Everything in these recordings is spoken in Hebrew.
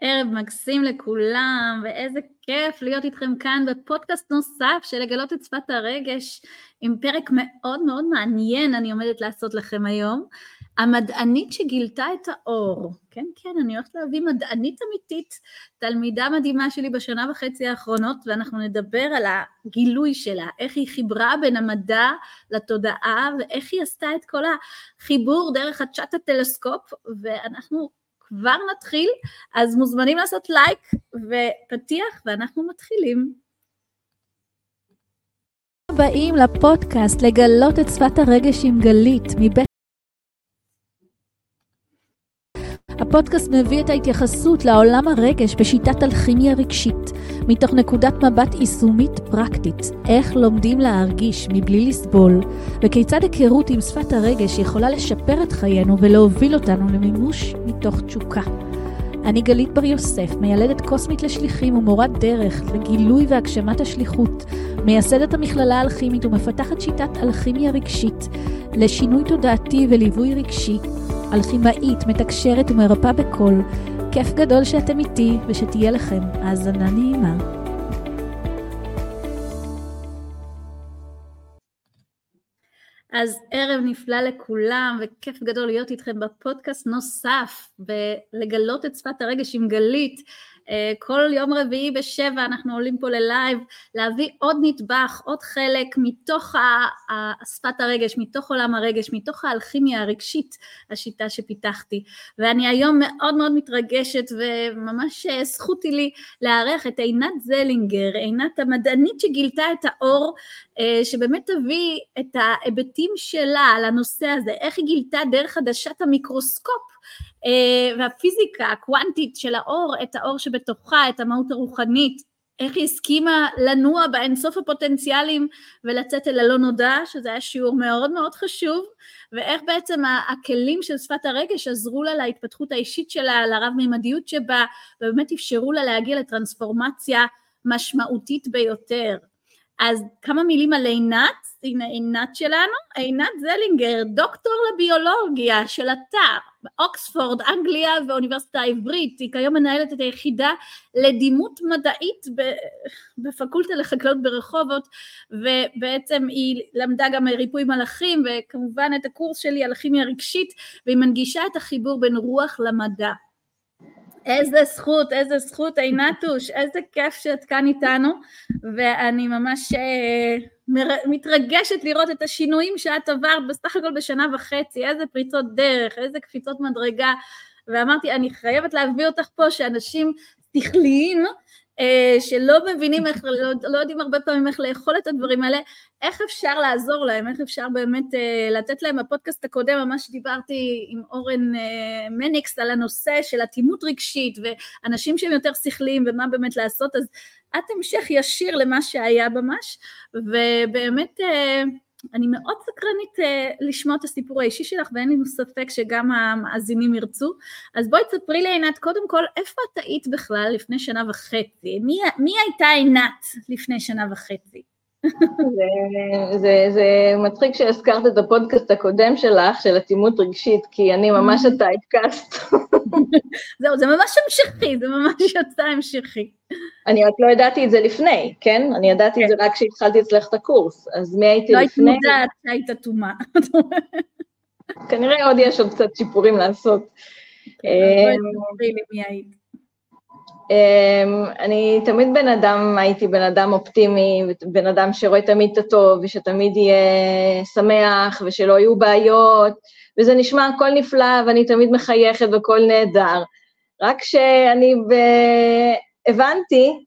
ערב מקסים לכולם, ואיזה כיף להיות איתכם כאן בפודקאסט נוסף של לגלות את שפת הרגש, עם פרק מאוד מאוד מעניין אני עומדת לעשות לכם היום. המדענית שגילתה את האור, כן כן, אני הולכת להביא מדענית אמיתית, תלמידה מדהימה שלי בשנה וחצי האחרונות, ואנחנו נדבר על הגילוי שלה, איך היא חיברה בין המדע לתודעה, ואיך היא עשתה את כל החיבור דרך הצ'אט הטלסקופ, ואנחנו כבר נתחיל, אז מוזמנים לעשות לייק ופתיח, ואנחנו מתחילים. הבאים לפודקאסט לגלות את שפת הרגש עם גלית מבית הפודקאסט מביא את ההתייחסות לעולם הרגש בשיטת אלכימיה רגשית, מתוך נקודת מבט יישומית פרקטית, איך לומדים להרגיש מבלי לסבול, וכיצד היכרות עם שפת הרגש יכולה לשפר את חיינו ולהוביל אותנו למימוש מתוך תשוקה. אני גלית בר יוסף, מיילדת קוסמית לשליחים ומורת דרך לגילוי והגשמת השליחות, מייסדת המכללה האלכימית ומפתחת שיטת אלכימיה רגשית לשינוי תודעתי וליווי רגשי אלכימאית, מתקשרת ומרפאה בקול. כיף גדול שאתם איתי ושתהיה לכם האזנה נעימה. אז ערב נפלא לכולם וכיף גדול להיות איתכם בפודקאסט נוסף ולגלות את שפת הרגש עם גלית כל יום רביעי בשבע אנחנו עולים פה ללייב, להביא עוד נדבך, עוד חלק מתוך שפת הרגש, מתוך עולם הרגש, מתוך האלכימיה הרגשית, השיטה שפיתחתי. ואני היום מאוד מאוד מתרגשת וממש אה, זכותי לי לארח את עינת זלינגר, עינת המדענית שגילתה את האור, אה, שבאמת תביא את ההיבטים שלה לנושא הזה, איך היא גילתה דרך עדשת המיקרוסקופ אה, והפיזיקה הקוונטית של האור, את האור שבתוכה, את המהות הרוחנית, איך היא הסכימה לנוע באינסוף הפוטנציאלים ולצאת אל הלא נודע, שזה היה שיעור מאוד מאוד חשוב, ואיך בעצם הכלים של שפת הרגש עזרו לה להתפתחות האישית שלה, לרב מימדיות שבה, ובאמת אפשרו לה להגיע לטרנספורמציה משמעותית ביותר. אז כמה מילים על עינת, הנה עינת שלנו, עינת זלינגר, דוקטור לביולוגיה של אתר באוקספורד, אנגליה ואוניברסיטה העברית, היא כיום מנהלת את היחידה לדימות מדעית בפקולטה לחקלאות ברחובות, ובעצם היא למדה גם ריפוי מלאכים וכמובן את הקורס שלי על הכימיה רגשית, והיא מנגישה את החיבור בין רוח למדע. איזה זכות, איזה זכות, עינתוש, איזה כיף שאת כאן איתנו, ואני ממש אה, מתרגשת לראות את השינויים שאת עברת בסך הכל בשנה וחצי, איזה פריצות דרך, איזה קפיצות מדרגה, ואמרתי, אני חייבת להביא אותך פה שאנשים שכליים אה, שלא מבינים איך, לא, לא יודעים הרבה פעמים איך לאכול את הדברים האלה, איך אפשר לעזור להם, איך אפשר באמת אה, לתת להם, בפודקאסט הקודם ממש דיברתי עם אורן אה, מניקס על הנושא של אטימות רגשית ואנשים שהם יותר שכליים ומה באמת לעשות, אז את המשך ישיר למה שהיה ממש, ובאמת אני מאוד סקרנית uh, לשמוע את הסיפור האישי שלך ואין לי ספק שגם המאזינים ירצו. אז בואי תספרי לי עינת, קודם כל, איפה את היית בכלל לפני שנה וחצי? מי, מי הייתה עינת לפני שנה וחצי? זה, זה, זה מצחיק שהזכרת את הפודקאסט הקודם שלך, של אטימות רגשית, כי אני ממש Mm. הטייפקאסט. זהו, זה ממש המשכי, זה ממש יצא המשכי. אני רק לא ידעתי את זה לפני, כן? אני ידעתי את זה רק כשהתחלתי אצלך את הקורס, אז מי הייתי לא היית לפני? מודעת שהיית אטומה. כנראה עוד יש עוד קצת שיפורים לעשות. כן, אז בואי תספרי לי מי היית. אמ, אני תמיד בן אדם, הייתי בן אדם אופטימי, בן אדם שרואה תמיד את הטוב, ושתמיד יהיה שמח, ושלא יהיו בעיות, וזה נשמע הכל נפלא, ואני תמיד מחייכת והכל נהדר. רק שאני ב... הבנתי,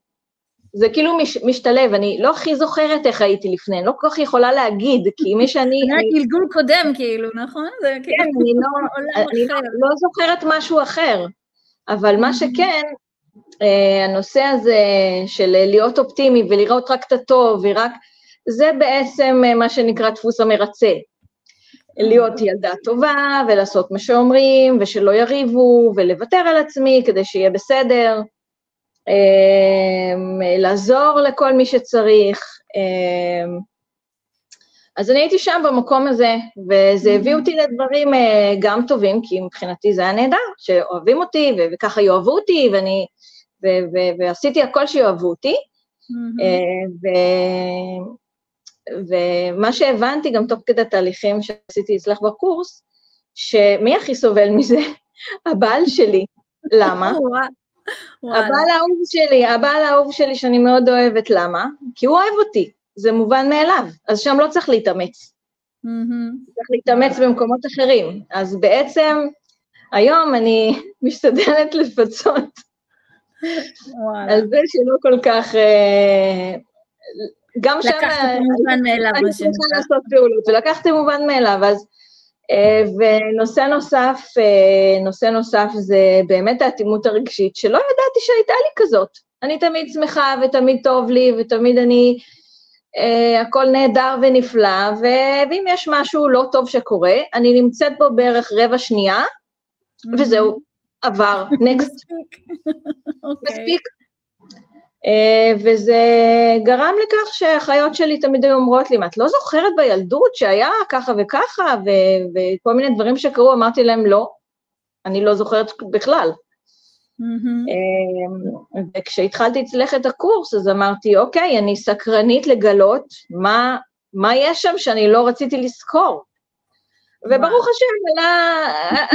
זה כאילו מש, משתלב, אני לא הכי זוכרת איך הייתי לפני, אני לא כל כך יכולה להגיד, כי מי שאני... זה היה גלגול קודם, כאילו, נכון? זה כאילו כן, אני לא, אני לא. לא זוכרת משהו אחר, אבל מה שכן, אה, הנושא הזה של להיות אופטימי ולראות רק את הטוב, ורק, זה בעצם אה, מה שנקרא דפוס המרצה. להיות ילדה טובה, ולעשות מה שאומרים, ושלא יריבו, ולוותר על עצמי כדי שיהיה בסדר, אה, לעזור לכל מי שצריך, אה, אז אני הייתי שם במקום הזה, וזה הביא אותי לדברים אה, גם טובים, כי מבחינתי זה היה נהדר, שאוהבים אותי, וככה יאהבו אותי, ואני, ו- ו- ועשיתי הכל שיאהבו אותי. אה, ו- ומה שהבנתי גם תוך כדי התהליכים שעשיתי אצלך בקורס, שמי הכי סובל מזה? הבעל שלי. למה? הבעל האהוב שלי, הבעל האהוב שלי שאני מאוד אוהבת, למה? כי הוא אוהב אותי. זה מובן מאליו, אז שם לא צריך להתאמץ. Mm-hmm. צריך להתאמץ במקומות אחרים. אז בעצם היום אני משתדלת לפצות על זה שלא כל כך... אה, גם שם... לקחת מובן מאליו. אני צריכה לעשות פעולות, ולקחת מובן מאליו, אז... אה, ונושא נוסף, אה, נושא נוסף זה באמת האטימות הרגשית, שלא ידעתי שהייתה לי כזאת. אני תמיד שמחה ותמיד טוב לי ותמיד אני אה, הכל נהדר ונפלא, ו- ואם יש משהו לא טוב שקורה, אני נמצאת בו בערך רבע שנייה, mm-hmm. וזהו, עבר, נקסט. מספיק. Uh, וזה גרם לכך שהחיות שלי תמיד היו אומרות לי, מה, את לא זוכרת בילדות שהיה ככה וככה, ו- וכל מיני דברים שקרו, אמרתי להם, לא, אני לא זוכרת בכלל. Mm-hmm. וכשהתחלתי אצלך את הקורס, אז אמרתי, אוקיי, אני סקרנית לגלות מה, מה יש שם שאני לא רציתי לזכור. וברוך השם,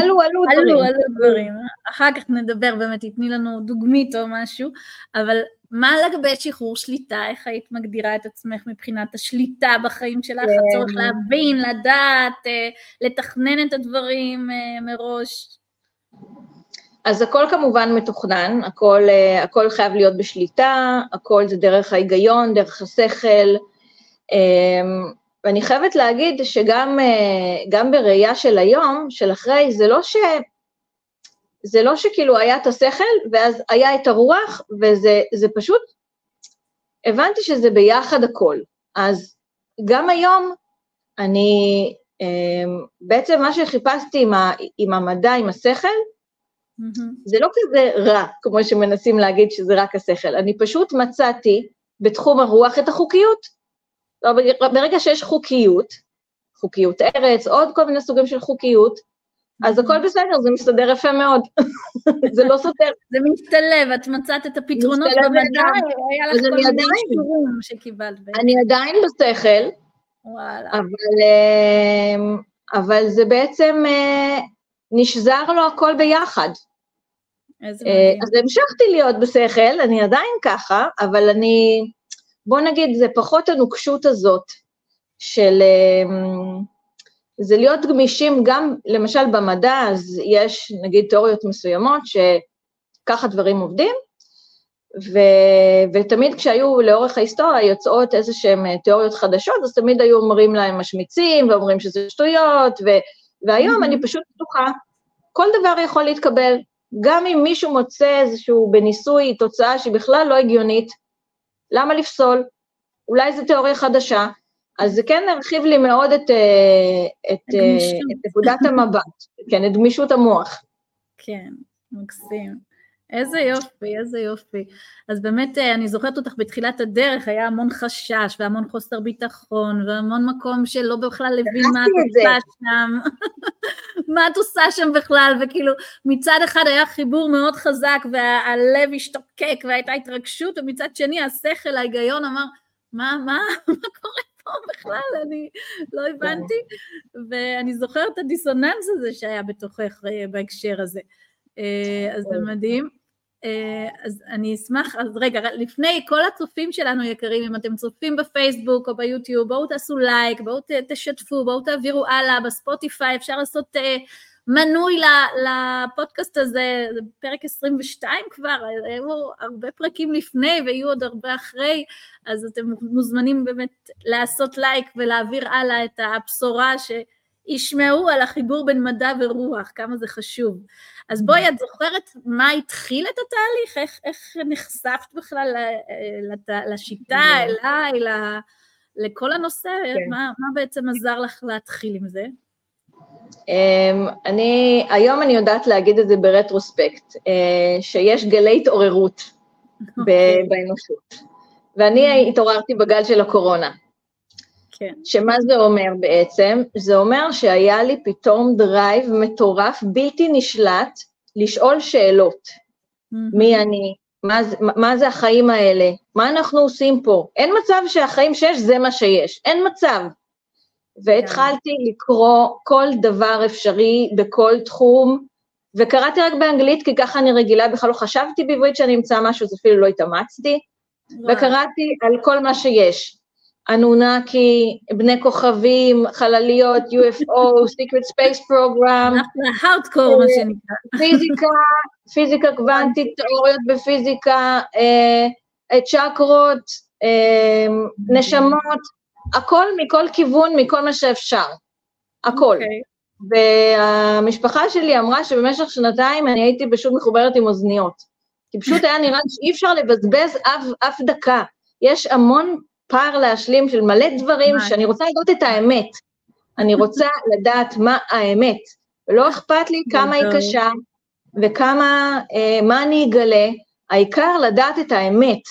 עלו, עלו דברים. עלו, עלו דברים. אחר כך נדבר, באמת, תתני לנו דוגמית או משהו, אבל מה לגבי שחרור שליטה? איך היית מגדירה את עצמך מבחינת השליטה בחיים שלך, כן. הצורך להבין, לדעת, אה, לתכנן את הדברים אה, מראש? אז הכל כמובן מתוכנן, הכל, uh, הכל חייב להיות בשליטה, הכל זה דרך ההיגיון, דרך השכל, um, ואני חייבת להגיד שגם uh, בראייה של היום, של אחרי, זה לא ש... זה לא שכאילו היה את השכל, ואז היה את הרוח, וזה פשוט, הבנתי שזה ביחד הכל. אז גם היום, אני, um, בעצם מה שחיפשתי עם, ה, עם המדע, עם השכל, זה לא כזה רע, כמו שמנסים להגיד שזה רק השכל, אני פשוט מצאתי בתחום הרוח את החוקיות. לא, ברגע שיש חוקיות, חוקיות ארץ, עוד כל מיני סוגים של חוקיות, אז הכל בסדר, זה מסתדר יפה מאוד. זה לא סותר. זה משתלב, את מצאת את הפתרונות במדע, היה לך כל מיני שיעורים שקיבלת. אני עדיין בשכל. אבל, אה, אבל זה בעצם אה, נשזר לו הכל ביחד. אה. אז המשכתי להיות בשכל, אני עדיין ככה, אבל אני, בוא נגיד, זה פחות הנוקשות הזאת של... אמ, זה להיות גמישים גם, למשל במדע, אז יש נגיד תיאוריות מסוימות שככה דברים עובדים, ו, ותמיד כשהיו לאורך ההיסטוריה יוצאות איזה שהן תיאוריות חדשות, אז תמיד היו אומרים להם משמיצים, ואומרים שזה שטויות, ו, והיום mm-hmm. אני פשוט פתוחה, כל דבר יכול להתקבל, גם אם מישהו מוצא איזשהו בניסוי תוצאה שהיא בכלל לא הגיונית, למה לפסול? אולי זו תיאוריה חדשה, אז זה כן הרחיב לי מאוד את, אה, את, אה, את נקודת המבט, כן, את גמישות המוח. כן, מקסים. איזה יופי, איזה יופי. אז באמת, אה, אני זוכרת אותך בתחילת הדרך, היה המון חשש והמון חוסר ביטחון והמון מקום שלא בכלל הבין מה את עושה שם, מה את עושה שם בכלל, וכאילו מצד אחד היה חיבור מאוד חזק והלב השתוקק והייתה התרגשות, ומצד שני השכל, ההיגיון אמר, מה, מה, מה קורה פה בכלל, אני לא הבנתי, ואני זוכרת את הדיסוננס הזה שהיה בתוכך אה, בהקשר הזה. אה, אז זה מדהים. אה, אז אני אשמח, אז רגע, לפני כל הצופים שלנו יקרים, אם אתם צופים בפייסבוק או ביוטיוב, בואו תעשו לייק, בואו תשתפו, בואו תעבירו הלאה, בספוטיפיי אפשר לעשות מנוי לפודקאסט הזה, זה פרק 22 כבר, היו הרבה פרקים לפני ויהיו עוד הרבה אחרי, אז אתם מוזמנים באמת לעשות לייק ולהעביר הלאה את הבשורה שישמעו על החיבור בין מדע ורוח, כמה זה חשוב. אז בואי, את זוכרת מה התחיל את התהליך? איך, איך נחשפת בכלל לשיטה, אליי, לכל הנושא? כן. מה, מה בעצם עזר לך להתחיל עם זה? Um, אני, היום אני יודעת להגיד את זה ב retrospect, uh, שיש גלי התעוררות okay. אוקיי. באנושות. ואני התעוררתי בגל של הקורונה. כן. שמה זה אומר בעצם? זה אומר שהיה לי פתאום drive מטורף, בלתי נשלט, לשאול שאלות. Mm-hmm. מי אני? מה, מה זה החיים האלה? מה אנחנו עושים פה? אין מצב שהחיים שיש זה מה שיש, אין מצב. והתחלתי לקרוא כל דבר אפשרי בכל תחום, וקראתי רק באנגלית, כי ככה אני רגילה, בכלל לא חשבתי בעברית שאני אמצא משהו, אז אפילו לא התאמצתי, וקראתי על כל מה שיש. אנונקי, בני כוכבים, חלליות, UFO, Secret Space Program. הארדקור, מה שנקרא. פיזיקה, פיזיקה קוונטית, תיאוריות בפיזיקה, אה, צ'קרות, אה, נשמות, הכל מכל כיוון, מכל מה שאפשר. הכל. אוקיי. והמשפחה שלי אמרה שבמשך שנתיים אני הייתי פשוט מחוברת עם אוזניות. כי פשוט היה נראה שאי אפשר לבזבז אף, אף דקה. יש המון פער להשלים של מלא דברים שאני רוצה לדעת את האמת. אני רוצה לדעת מה האמת. ולא אכפת לי כמה היא קשה וכמה, אה, מה אני אגלה, העיקר לדעת את האמת.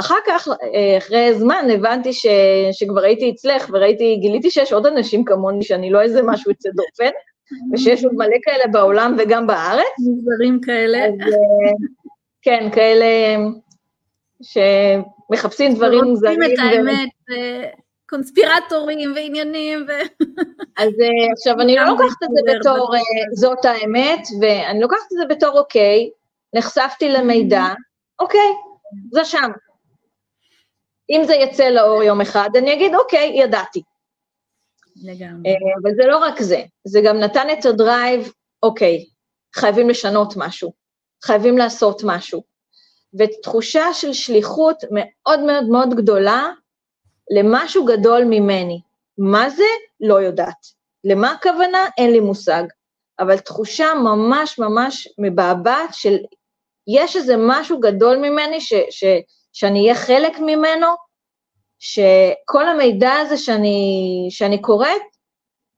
אחר כך, אה, אחרי זמן, הבנתי ש, שכבר הייתי אצלך, וראיתי, גיליתי שיש עוד אנשים כמוני, שאני לא איזה משהו יוצא דופן, ושיש עוד מלא כאלה בעולם וגם בארץ. מוזרים כאלה. אז, אה, כן, כאלה שמחפשים דברים מוזרים. רוצים את האמת, קונספירטורים ועניינים. ו... אז אה, עכשיו, אני לא לוקחת את זה בתור זאת האמת, ואני לוקחת את זה בתור אוקיי, נחשפתי למידע, אוקיי, זה שם. אם זה יצא לאור יום אחד, אני אגיד, אוקיי, ידעתי. לגמרי. אה, אבל זה לא רק זה, זה גם נתן את הדרייב, אוקיי, חייבים לשנות משהו, חייבים לעשות משהו. ותחושה של שליחות מאוד מאוד מאוד גדולה למשהו גדול ממני. מה זה? לא יודעת. למה הכוונה? אין לי מושג. אבל תחושה ממש ממש מבעבעת של יש איזה משהו גדול ממני ש, ש, שאני אהיה חלק ממנו, שכל המידע הזה שאני, שאני קוראת,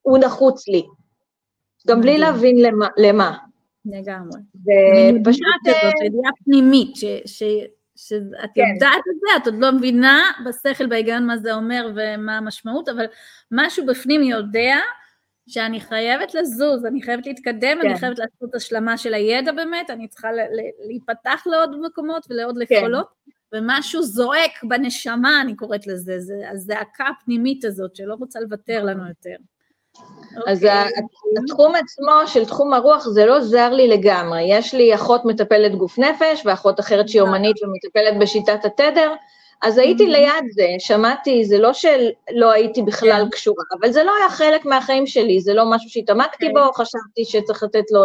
הוא נחוץ לי. גם בלי להבין למה. למה. לגמרי. ופשוט... זאת ידיעה פנימית, ש, ש, שאת כן. יודעת את זה, את עוד לא מבינה בשכל, בהיגיון מה זה אומר ומה המשמעות, אבל משהו בפנים יודע שאני חייבת לזוז, אני חייבת להתקדם, כן. אני חייבת לעשות השלמה של הידע באמת, אני צריכה להיפתח לעוד מקומות ולעוד כן. יכולות, ומשהו זועק בנשמה, אני קוראת לזה, זה הזעקה הפנימית הזאת שלא רוצה לוותר לנו יותר. אז okay. אוקיי. התחום עצמו של תחום הרוח זה לא זר לי לגמרי. יש לי אחות מטפלת גוף נפש, ואחות אחרת שהיא אומנית ומטפלת בשיטת התדר, אז הייתי mm-hmm. ליד זה, שמעתי, זה לא שלא הייתי בכלל כן. קשורה, אבל זה לא היה חלק מהחיים שלי, זה לא משהו שהתעמקתי כן. בו, חשבתי שצריך לתת לו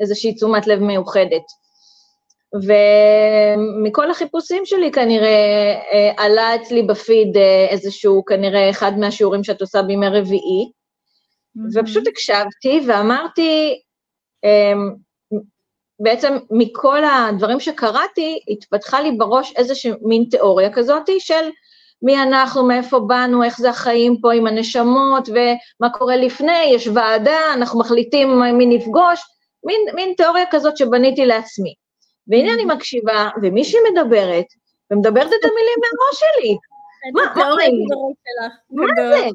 איזושהי תשומת לב מיוחדת. ומכל החיפושים שלי כנראה אה, עלה אצלי בפיד אה, איזשהו, כנראה אחד מהשיעורים שאת עושה בימי רביעי, ופשוט הקשבתי ואמרתי, אמ, בעצם מכל הדברים שקראתי, התפתחה לי בראש איזושהי מין תיאוריה כזאת של מי אנחנו, מאיפה באנו, איך זה החיים פה עם הנשמות, ומה קורה לפני, יש ועדה, אנחנו מחליטים מי נפגוש, מין, מין תיאוריה כזאת שבניתי לעצמי. והנה אני מקשיבה, ומישהי מדברת, ומדברת את המילים מהראש שלי. מה, מה, מה זה?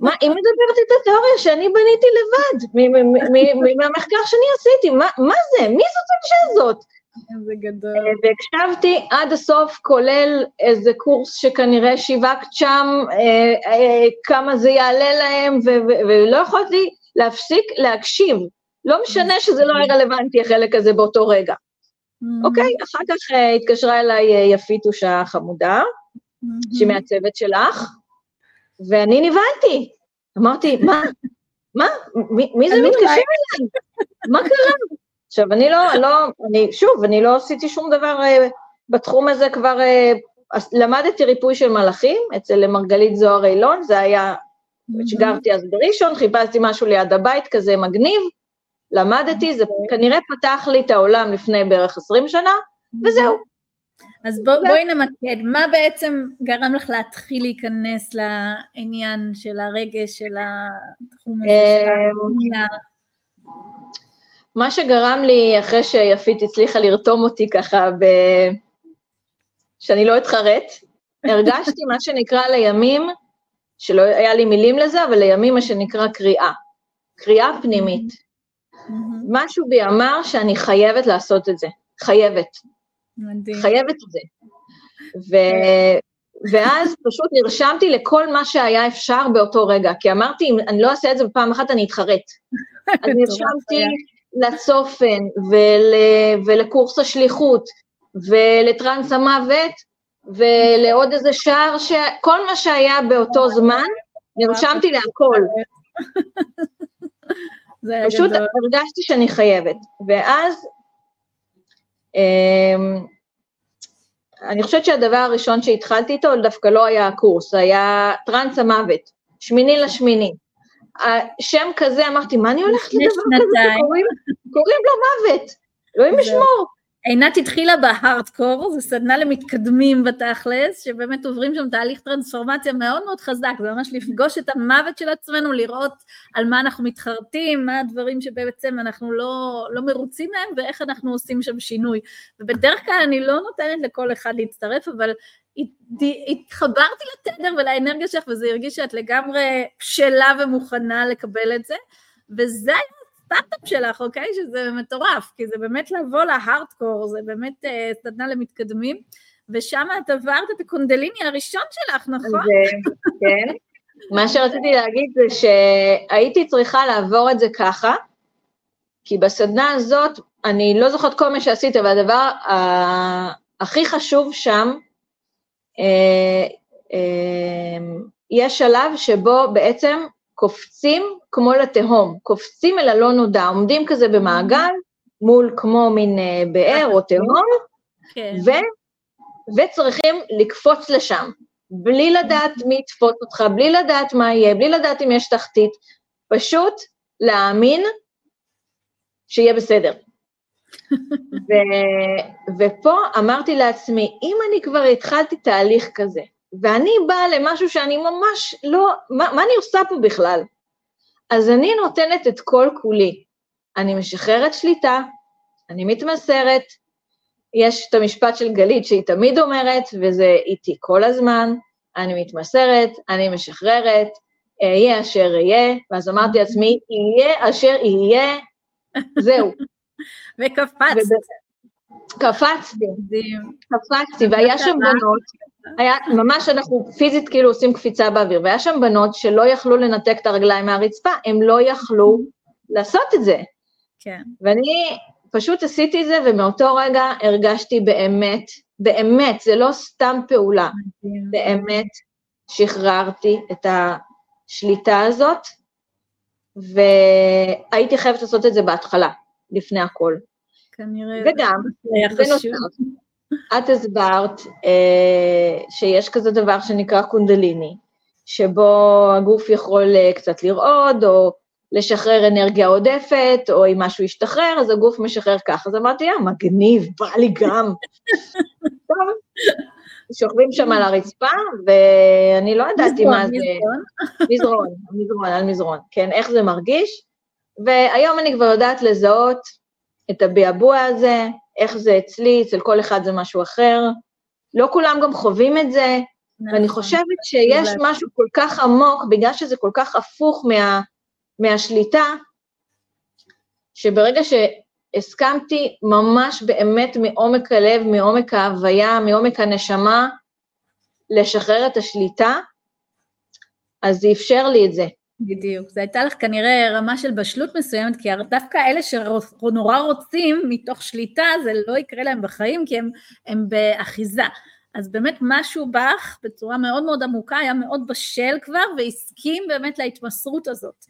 מה, היא מדברת את התיאוריה שאני בניתי לבד, מהמחקר שאני עשיתי, מה זה? מי זאת האישה הזאת? איזה גדול. אה, והקשבתי עד הסוף, כולל איזה קורס שכנראה שיווקת שם, אה, אה, כמה זה יעלה להם, ולא יכולתי להפסיק להקשיב. לא משנה שזה לא היה רלוונטי, החלק הזה באותו רגע. אוקיי, אחר כך התקשרה אליי יפית אושה חמודה, שהיא מהצוות שלך, ואני נבהלתי. אמרתי, מה? מה? מי, מי זה מתקשר אליי? מה קרה? עכשיו, אני לא, לא, אני, שוב, אני לא עשיתי שום דבר uh, בתחום הזה כבר, uh, למדתי ריפוי של מלאכים אצל מרגלית זוהר אילון, זה היה, שגרתי אז בראשון, חיפשתי משהו ליד הבית כזה מגניב, למדתי, זה אוקיי. כנראה פתח לי את העולם לפני בערך 20 שנה, וזהו. אז בוא, בואי נמקד, מה בעצם גרם לך להתחיל להיכנס לעניין של הרגש, של התחום הזה, של ה... מה שגרם לי, אחרי שיפית הצליחה לרתום אותי ככה, ב... שאני לא אתחרט, הרגשתי מה שנקרא לימים, שלא היה לי מילים לזה, אבל לימים מה שנקרא קריאה, קריאה פנימית. משהו בי אמר שאני חייבת לעשות את זה, חייבת. מדהים. חייבת את זה. ו... ואז פשוט נרשמתי לכל מה שהיה אפשר באותו רגע, כי אמרתי, אם אני לא אעשה את זה בפעם אחת, אני אתחרט. אז נרשמתי לצופן ול, ולקורס השליחות ולטרנס המוות ולעוד איזה שער, ש... כל מה שהיה באותו זמן, נרשמתי להכל. פשוט הרגשתי שאני חייבת. ואז אני חושבת שהדבר הראשון שהתחלתי איתו דווקא לא היה הקורס, זה היה טרנס המוות, שמיני לשמיני. השם כזה, אמרתי, מה אני הולכת לדבר כזה שקוראים לו מוות? אלוהים ישמור. עינת התחילה בהארדקור, זו סדנה למתקדמים בתכלס, שבאמת עוברים שם תהליך טרנספורמציה מאוד מאוד חזק, זה ממש לפגוש את המוות של עצמנו, לראות על מה אנחנו מתחרטים, מה הדברים שבעצם אנחנו לא, לא מרוצים מהם, ואיך אנחנו עושים שם שינוי. ובדרך כלל אני לא נותנת לכל אחד להצטרף, אבל התחברתי לתדר ולאנרגיה שלך, וזה הרגיש שאת לגמרי בשלה ומוכנה לקבל את זה, וזה היה הסטארט-אפ שלך, אוקיי? שזה מטורף, כי זה באמת לבוא להארדקור, זה באמת אה, סדנה למתקדמים, ושם את עברת את הקונדליני הראשון שלך, נכון? זה, כן. מה שרציתי להגיד זה שהייתי צריכה לעבור את זה ככה, כי בסדנה הזאת, אני לא זוכרת כל מה שעשית, אבל הדבר הכי חשוב שם, אה, אה, יש שלב שבו בעצם קופצים כמו לתהום, קופצים אל הלא נודע, עומדים כזה במעגל מול כמו מין אה, באר או תהום, כן. ו, וצריכים לקפוץ לשם, בלי לדעת מי יתפוס אותך, בלי לדעת מה יהיה, בלי לדעת אם יש תחתית, פשוט להאמין שיהיה בסדר. ו, ופה אמרתי לעצמי, אם אני כבר התחלתי תהליך כזה, ואני באה למשהו שאני ממש לא, מה, מה אני עושה פה בכלל? אז אני נותנת את כל כולי. אני משחררת שליטה, אני מתמסרת, יש את המשפט של גלית שהיא תמיד אומרת, וזה איתי כל הזמן, אני מתמסרת, אני משחררת, אהיה אשר אהיה, ואז אמרתי לעצמי, יהיה אשר יהיה, זהו. וקפצת. קפצתי, קפצתי, והיה שם בנות, היה ממש אנחנו פיזית כאילו עושים קפיצה באוויר, והיה שם בנות שלא יכלו לנתק את הרגליים מהרצפה, הם לא יכלו לעשות את זה. כן. ואני פשוט עשיתי את זה, ומאותו רגע הרגשתי באמת, באמת, זה לא סתם פעולה, באמת שחררתי את השליטה הזאת, והייתי חייבת לעשות את זה בהתחלה, לפני הכל. כנראה. וגם, בנוסף, את הסברת אה, שיש כזה דבר שנקרא קונדליני, שבו הגוף יכול אה, קצת לרעוד, או לשחרר אנרגיה עודפת, או אם משהו ישתחרר, אז הגוף משחרר ככה. אז אמרתי, יא, מגניב, בא לי גם. טוב, שוכבים שם על הרצפה, ואני לא ידעתי מה זה... מזרון, מזרון, על מזרון, כן, איך זה מרגיש, והיום אני כבר יודעת לזהות את הביעבוע הזה, איך זה אצלי, אצל כל אחד זה משהו אחר. לא כולם גם חווים את זה, נכון. ואני חושבת שיש משהו כל כך עמוק, בגלל שזה כל כך הפוך מה, מהשליטה, שברגע שהסכמתי ממש באמת מעומק הלב, מעומק ההוויה, מעומק הנשמה, לשחרר את השליטה, אז זה אפשר לי את זה. בדיוק, זו הייתה לך כנראה רמה של בשלות מסוימת, כי דווקא אלה שנורא רוצים מתוך שליטה, זה לא יקרה להם בחיים, כי הם, הם באחיזה. אז באמת משהו בך בצורה מאוד מאוד עמוקה, היה מאוד בשל כבר, והסכים באמת להתמסרות הזאת.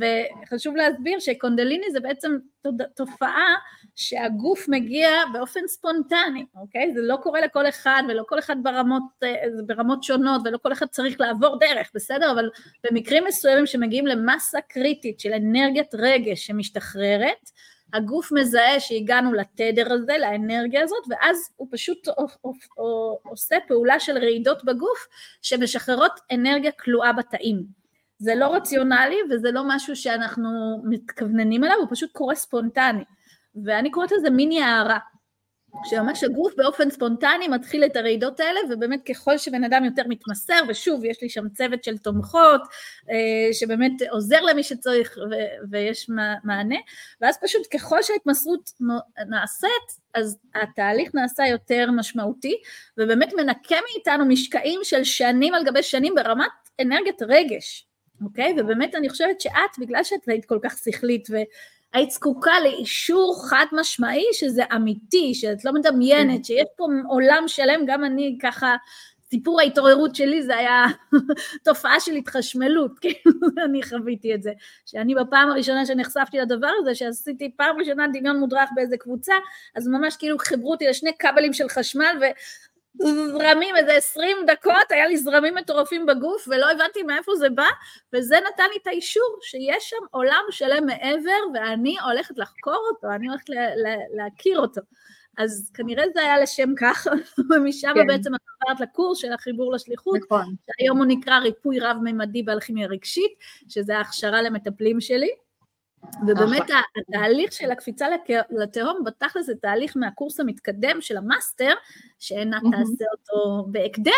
וחשוב להסביר שקונדליני זה בעצם תופעה שהגוף מגיע באופן ספונטני, אוקיי? זה לא קורה לכל אחד ולא כל אחד ברמות, אה, ברמות שונות ולא כל אחד צריך לעבור דרך, בסדר? אבל במקרים מסוימים שמגיעים למסה קריטית של אנרגיית רגש שמשתחררת, הגוף מזהה שהגענו לתדר הזה, לאנרגיה הזאת, ואז הוא פשוט עושה פעולה של רעידות בגוף שמשחררות אנרגיה כלואה בתאים. זה לא רציונלי וזה לא משהו שאנחנו מתכווננים אליו, הוא פשוט קורה ספונטני. ואני קוראת לזה מיני הערה. שממש הגוף באופן ספונטני מתחיל את הרעידות האלה, ובאמת ככל שבן אדם יותר מתמסר, ושוב, יש לי שם צוות של תומכות, אה, שבאמת עוזר למי שצריך ויש מענה, ואז פשוט ככל שההתמסרות נעשית, אז התהליך נעשה יותר משמעותי, ובאמת מנקה מאיתנו משקעים של שנים על גבי שנים ברמת אנרגיית רגש, אוקיי? ובאמת אני חושבת שאת, בגלל שאת היית כל כך שכלית. היית זקוקה לאישור חד משמעי שזה אמיתי, שאת לא מדמיינת, כן. שיש פה עולם שלם, גם אני ככה, סיפור ההתעוררות שלי זה היה תופעה של התחשמלות, כאילו, אני חוויתי את זה. שאני בפעם הראשונה שנחשפתי לדבר הזה, שעשיתי פעם ראשונה דמיון מודרך באיזה קבוצה, אז ממש כאילו חיברו אותי לשני כבלים של חשמל, ו... זרמים, איזה עשרים דקות, היה לי זרמים מטורפים בגוף, ולא הבנתי מאיפה זה בא, וזה נתן לי את האישור שיש שם עולם שלם מעבר, ואני הולכת לחקור אותו, אני הולכת להכיר אותו. אז כנראה זה היה לשם כך, ומשם כן. בעצם את עברת לקורס של החיבור לשליחות, נכון. שהיום הוא נקרא ריפוי רב-ממדי באלכימיה רגשית, שזה ההכשרה למטפלים שלי. ובאמת נכון. התהליך של הקפיצה לתהום בתכל'ס זה תהליך מהקורס המתקדם של המאסטר, שעינת תעשה אותו בהקדם,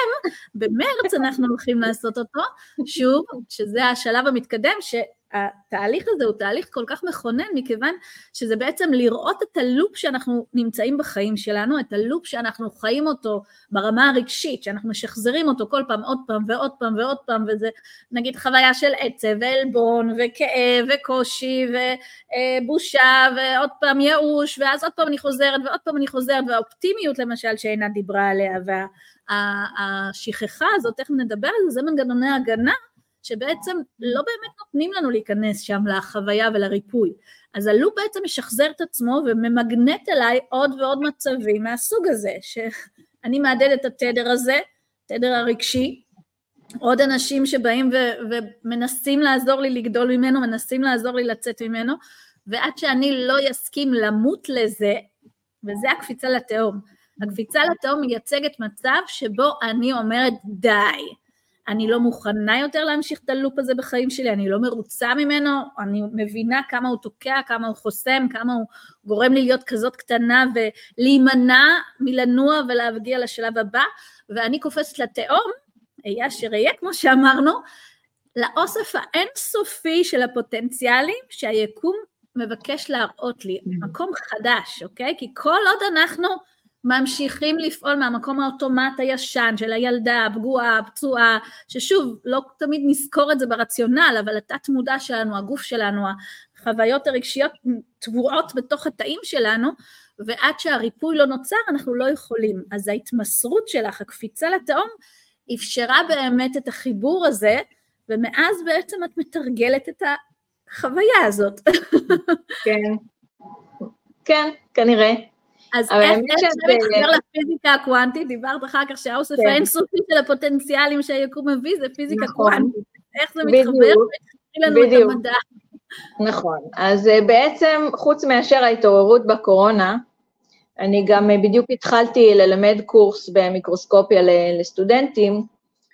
במרץ אנחנו הולכים לעשות אותו, שוב, שזה השלב המתקדם, ש... התהליך הזה הוא תהליך כל כך מכונן, מכיוון שזה בעצם לראות את הלופ שאנחנו נמצאים בחיים שלנו, את הלופ שאנחנו חיים אותו ברמה הרגשית, שאנחנו משחזרים אותו כל פעם עוד פעם ועוד פעם ועוד פעם, וזה נגיד חוויה של עצב ועלבון וכאב וקושי ובושה ועוד פעם ייאוש, ואז עוד פעם אני חוזרת ועוד פעם אני חוזרת, והאופטימיות למשל שעינת דיברה עליה, והשכחה הזאת, תכף נדבר על זה, זה מנגנוני הגנה שבעצם לא באמת נותנים לנו להיכנס שם לחוויה ולריפוי. אז הלופ בעצם משחזר את עצמו וממגנט אליי עוד ועוד מצבים מהסוג הזה, שאני מהדהד את התדר הזה, תדר הרגשי, עוד אנשים שבאים ו- ומנסים לעזור לי לגדול ממנו, מנסים לעזור לי לצאת ממנו, ועד שאני לא אסכים למות לזה, וזה הקפיצה לתהום. הקפיצה לתהום מייצגת מצב שבו אני אומרת די. אני לא מוכנה יותר להמשיך את הלופ הזה בחיים שלי, אני לא מרוצה ממנו, אני מבינה כמה הוא תוקע, כמה הוא חוסם, כמה הוא גורם לי להיות כזאת קטנה ולהימנע מלנוע ולהגיע לשלב הבא, ואני קופצת לתהום, אהיה אשר אהיה, כמו שאמרנו, לאוסף האינסופי של הפוטנציאלים שהיקום מבקש להראות לי, mm-hmm. מקום חדש, אוקיי? כי כל עוד אנחנו ממשיכים לפעול מהמקום האוטומט הישן של הילדה הפגועה, הפצועה, ששוב, לא תמיד נזכור את זה ברציונל, אבל התת מודע שלנו, הגוף שלנו, החוויות הרגשיות טבועות בתוך התאים שלנו, ועד שהריפוי לא נוצר אנחנו לא יכולים. אז ההתמסרות שלך, הקפיצה לתהום, אפשרה באמת את החיבור הזה, ומאז בעצם את מתרגלת את החוויה הזאת. כן, כן, כנראה. אז איך זה מתחבר לפיזיקה הקוונטית? דיברת אחר כך שהאוסף כן. האינסופי של הפוטנציאלים שהיקום מביא זה פיזיקה נכון. קוונטית. איך זה מתחבר? לנו את המדע. נכון, אז אה, בעצם חוץ מאשר ההתעוררות בקורונה, אני גם אה, בדיוק התחלתי ללמד קורס במיקרוסקופיה לסטודנטים,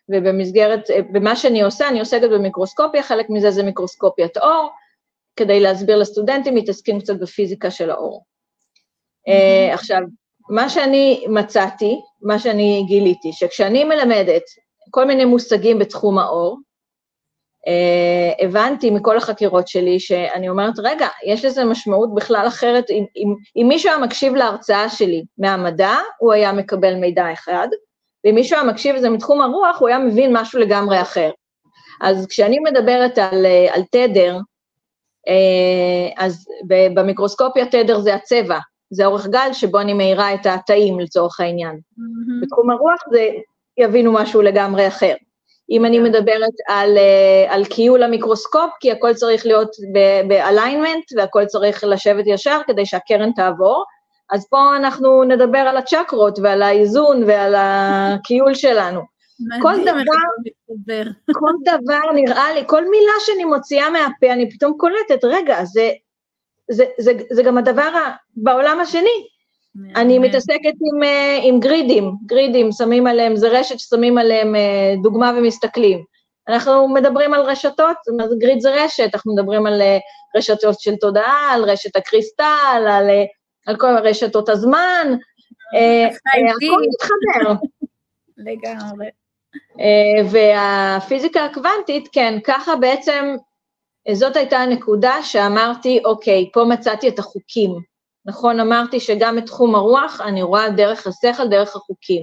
ובמסגרת, אה, במה שאני עושה, אני עוסקת במיקרוסקופיה, חלק מזה זה מיקרוסקופיית אור, כדי להסביר לסטודנטים, מתעסקים קצת בפיזיקה של האור. Uh, עכשיו, מה שאני מצאתי, מה שאני גיליתי, שכשאני מלמדת כל מיני מושגים בתחום האור, uh, הבנתי מכל החקירות שלי שאני אומרת, רגע, יש לזה משמעות בכלל אחרת, אם, אם, אם מישהו היה מקשיב להרצאה שלי מהמדע, הוא היה מקבל מידע אחד, ואם מישהו היה מקשיב לזה מתחום הרוח, הוא היה מבין משהו לגמרי אחר. אז כשאני מדברת על, על תדר, אז במיקרוסקופיה תדר זה הצבע, זה אורך גל שבו אני מאירה את התאים לצורך העניין. Mm-hmm. בתחום הרוח זה יבינו משהו לגמרי אחר. אם אני מדברת על, uh, על קיול המיקרוסקופ, כי הכל צריך להיות באליינמנט והכל צריך לשבת ישר כדי שהקרן תעבור, אז פה אנחנו נדבר על הצ'קרות ועל האיזון ועל הקיול שלנו. כל דבר, כל דבר נראה לי, כל מילה שאני מוציאה מהפה, אני פתאום קולטת, רגע, זה, זה, זה, זה גם הדבר בעולם השני. אני מתעסקת עם, אה, עם גרידים, גרידים, שמים עליהם, זה רשת ששמים עליהם אה, דוגמה ומסתכלים. אנחנו מדברים על רשתות, גריד זה רשת, אנחנו מדברים על אה, רשתות של תודעה, על רשת הקריסטל, על, על כל רשתות הזמן, הכל מתחבר. לגמרי. והפיזיקה הקוונטית, כן, ככה בעצם, זאת הייתה הנקודה שאמרתי, אוקיי, פה מצאתי את החוקים. נכון, אמרתי שגם את תחום הרוח אני רואה דרך השכל, דרך החוקים.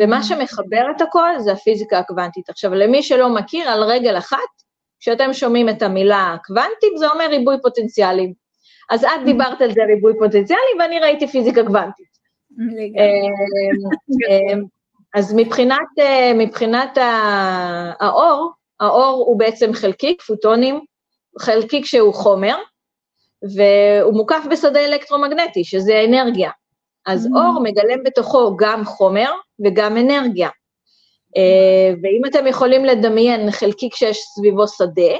ומה mm-hmm. שמחבר את הכל זה הפיזיקה הקוונטית. עכשיו, למי שלא מכיר, על רגל אחת, כשאתם שומעים את המילה קוונטית, זה אומר ריבוי פוטנציאלים. אז את mm-hmm. דיברת על זה ריבוי פוטנציאלי, ואני ראיתי פיזיקה קוונטית. אמ, אמ, אז מבחינת, אה, מבחינת האור, האור הוא בעצם חלקיק, פוטונים, חלקיק שהוא חומר, והוא מוקף בשדה אלקטרומגנטי, שזה אנרגיה. אז mm. אור מגלם בתוכו גם חומר וגם אנרגיה. Uh, ואם אתם יכולים לדמיין חלקיק שיש סביבו שדה,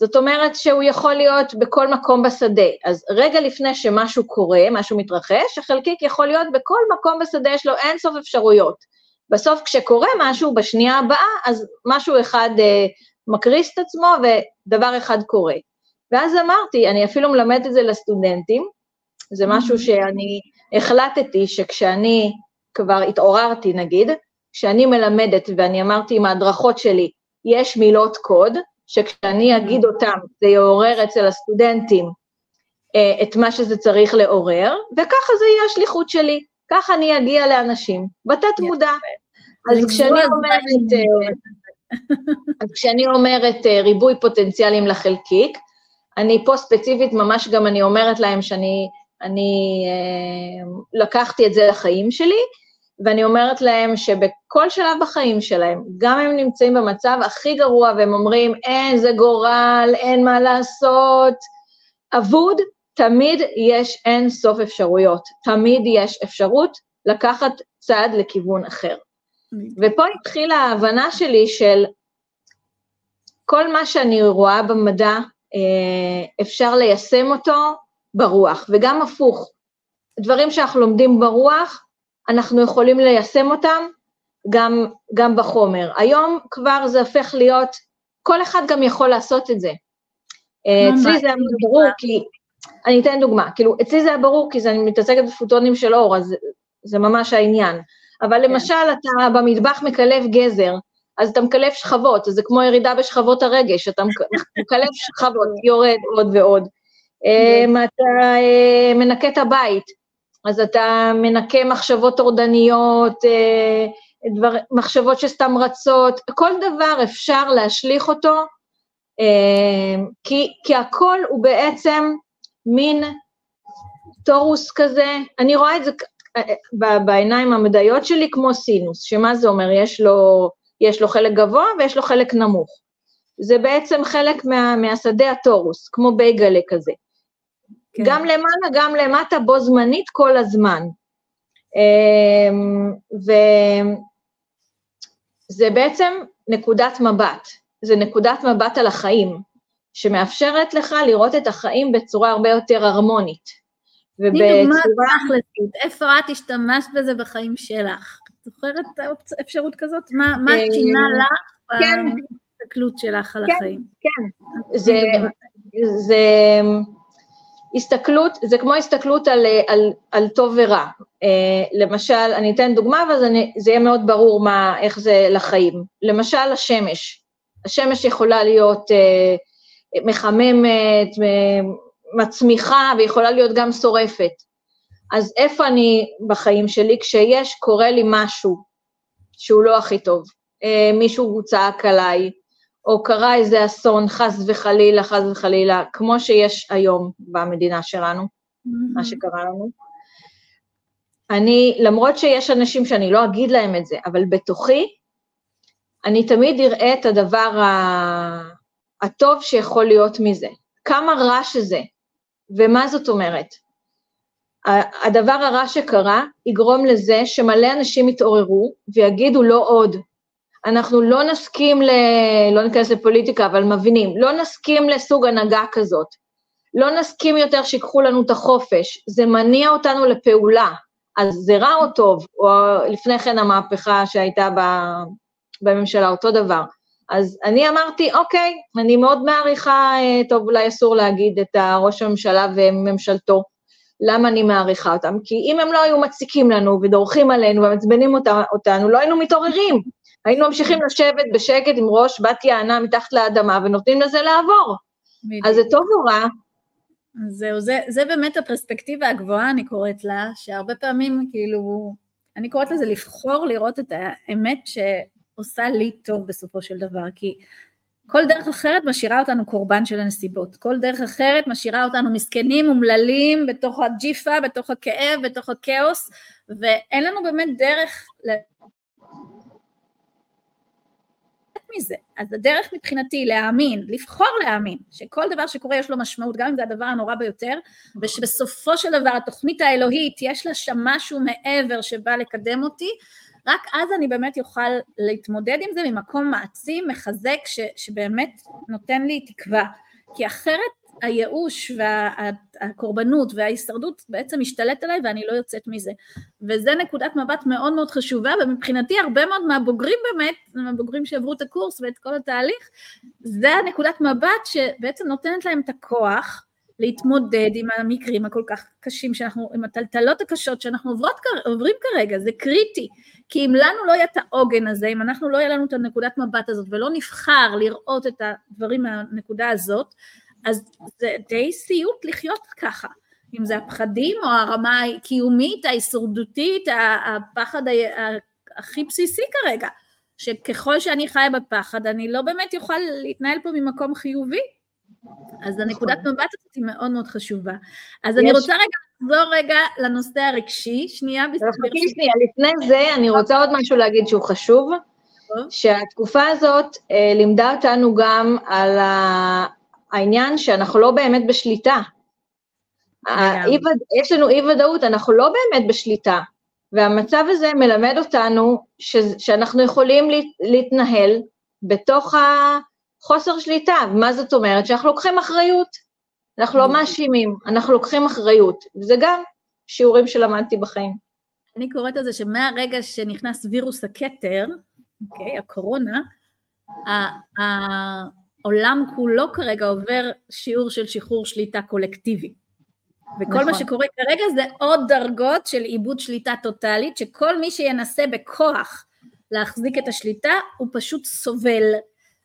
זאת אומרת שהוא יכול להיות בכל מקום בשדה. אז רגע לפני שמשהו קורה, משהו מתרחש, החלקיק יכול להיות בכל מקום בשדה, יש לו אינסוף אפשרויות. בסוף כשקורה משהו, בשנייה הבאה, אז משהו אחד uh, מקריס את עצמו ודבר אחד קורה. ואז אמרתי, אני אפילו מלמדת את זה לסטודנטים, זה משהו mm-hmm. שאני החלטתי שכשאני כבר התעוררתי, נגיד, כשאני מלמדת ואני אמרתי עם ההדרכות שלי, יש מילות קוד, שכשאני mm-hmm. אגיד אותם זה יעורר אצל הסטודנטים אה, את מה שזה צריך לעורר, וככה זה יהיה השליחות שלי, ככה אני אגיע לאנשים, בתת מודע. אז כשאני אומרת, אז כשאני אומרת אה, ריבוי פוטנציאלים לחלקיק, אני פה ספציפית, ממש גם אני אומרת להם שאני אני, אה, לקחתי את זה לחיים שלי, ואני אומרת להם שבכל שלב בחיים שלהם, גם אם הם נמצאים במצב הכי גרוע והם אומרים, אין, זה גורל, אין מה לעשות, אבוד, תמיד יש אין סוף אפשרויות, תמיד יש אפשרות לקחת צעד לכיוון אחר. ופה התחילה ההבנה שלי של כל מה שאני רואה במדע, אה, אפשר ליישם אותו ברוח, וגם הפוך. דברים שאנחנו לומדים ברוח, אנחנו יכולים ליישם אותם גם, גם בחומר. היום כבר זה הופך להיות, כל אחד גם יכול לעשות את זה. אה, אצלי זה היה ברור כי, אני אתן דוגמה, כאילו, אצלי זה היה ברור כי אני מתעסקת בפוטונים של אור, אז זה ממש העניין. אבל כן. למשל, אתה במטבח מקלף גזר, אז אתה מקלף שכבות, אז זה כמו ירידה בשכבות הרגש, אתה מקלף שכבות, יורד עוד ועוד. אמ, אתה אה, מנקה את הבית, אז אתה מנקה מחשבות טורדניות, אה, דבר, מחשבות שסתם רצות, כל דבר אפשר להשליך אותו, כי, כי הכל הוא בעצם מין טורוס כזה, אני רואה את זה אה, בעיניים המדעיות שלי כמו סינוס, שמה זה אומר? יש לו יש לו חלק גבוה ויש לו חלק נמוך. זה בעצם חלק מה, מהשדה הטורוס, כמו בייגלה כזה. כן. גם למעלה, גם למטה, בו זמנית כל הזמן. אמ, וזה בעצם נקודת מבט, זה נקודת מבט על החיים, שמאפשרת לך לראות את החיים בצורה הרבה יותר הרמונית. ובצורה... איפה את השתמשת בזה בחיים שלך? זוכרת אפשרות כזאת? מה, מה אה, שינה לך כן. בהסתכלות שלך על כן, החיים? כן, זה, זה הסתכלות, זה כמו הסתכלות על, על, על טוב ורע. אה, למשל, אני אתן דוגמה ואז אני, זה יהיה מאוד ברור מה, איך זה לחיים. למשל, השמש. השמש יכולה להיות אה, מחממת, מצמיחה, ויכולה להיות גם שורפת. אז איפה אני בחיים שלי? כשיש, קורה לי משהו שהוא לא הכי טוב, אה, מישהו צעק עליי, או קרה איזה אסון, חס וחלילה, חס וחלילה, כמו שיש היום במדינה שלנו, mm-hmm. מה שקרה לנו. אני, למרות שיש אנשים שאני לא אגיד להם את זה, אבל בתוכי, אני תמיד אראה את הדבר הטוב שיכול להיות מזה. כמה רע שזה, ומה זאת אומרת? הדבר הרע שקרה יגרום לזה שמלא אנשים יתעוררו ויגידו לא עוד. אנחנו לא נסכים ל... לא ניכנס לפוליטיקה, אבל מבינים, לא נסכים לסוג הנהגה כזאת. לא נסכים יותר שיקחו לנו את החופש, זה מניע אותנו לפעולה. אז זה רע או טוב, או לפני כן המהפכה שהייתה בממשלה, אותו דבר. אז אני אמרתי, אוקיי, אני מאוד מעריכה, אה, טוב, אולי אסור להגיד את ראש הממשלה וממשלתו, למה אני מעריכה אותם? כי אם הם לא היו מציקים לנו ודורכים עלינו ומעצבנים אותנו, לא היינו מתעוררים. היינו ממשיכים לשבת בשקט עם ראש בת יענה מתחת לאדמה ונותנים לזה לעבור. בדיוק. אז זה טוב או רע? זהו, זה, זה באמת הפרספקטיבה הגבוהה, אני קוראת לה, שהרבה פעמים, כאילו, אני קוראת לזה לבחור לראות את האמת שעושה לי טוב בסופו של דבר, כי כל דרך אחרת משאירה אותנו קורבן של הנסיבות, כל דרך אחרת משאירה אותנו מסכנים, אומללים, בתוך הג'יפה, בתוך הכאב, בתוך הכאוס, ואין לנו באמת דרך מזה. אז הדרך מבחינתי להאמין, לבחור להאמין, שכל דבר שקורה יש לו משמעות, גם אם זה הדבר הנורא ביותר, ושבסופו של דבר התוכנית האלוהית יש לה שם משהו מעבר שבא לקדם אותי, רק אז אני באמת אוכל להתמודד עם זה ממקום מעצים, מחזק, ש, שבאמת נותן לי תקווה. כי אחרת הייאוש והקורבנות וההישרדות בעצם משתלט עליי ואני לא יוצאת מזה. וזה נקודת מבט מאוד מאוד חשובה, ומבחינתי הרבה מאוד מהבוגרים באמת, מהבוגרים שעברו את הקורס ואת כל התהליך, זה הנקודת מבט שבעצם נותנת להם את הכוח להתמודד עם המקרים הכל כך קשים שאנחנו, עם הטלטלות הקשות שאנחנו עוברות, עוברים כרגע, זה קריטי, כי אם לנו לא יהיה את העוגן הזה, אם אנחנו לא יהיה לנו את הנקודת מבט הזאת ולא נבחר לראות את הדברים מהנקודה הזאת, אז זה די סיוט לחיות ככה, אם זה הפחדים או הרמה הקיומית, ההישרדותית, הפחד הכי בסיסי כרגע, שככל שאני חיה בפחד אני לא באמת אוכל להתנהל פה ממקום חיובי. אז הנקודת נכון. מבט הזאת היא מאוד מאוד חשובה. אז. אני רוצה רגע לחזור רגע לנושא הרגשי, שנייה. חכי שנייה, לפני זה אני רוצה עוד משהו להגיד שהוא חשוב, שהתקופה הזאת אה, לימדה אותנו גם על ה... העניין שאנחנו לא באמת בשליטה. יש לנו אי ודאות, אנחנו לא באמת בשליטה, והמצב הזה מלמד אותנו ש, שאנחנו יכולים להתנהל בתוך החוסר שליטה. מה זאת אומרת? שאנחנו לוקחים אחריות. אנחנו לא מאשימים, אנחנו לוקחים אחריות, וזה גם שיעורים שלמדתי בחיים. אני קוראת לזה שמהרגע שנכנס וירוס הכתר, אוקיי, הקורונה, העולם כולו כרגע עובר שיעור של שחרור שליטה קולקטיבי. וכל נכון. מה שקורה כרגע זה עוד דרגות של עיבוד שליטה טוטאלית, שכל מי שינסה בכוח להחזיק את השליטה, הוא פשוט סובל.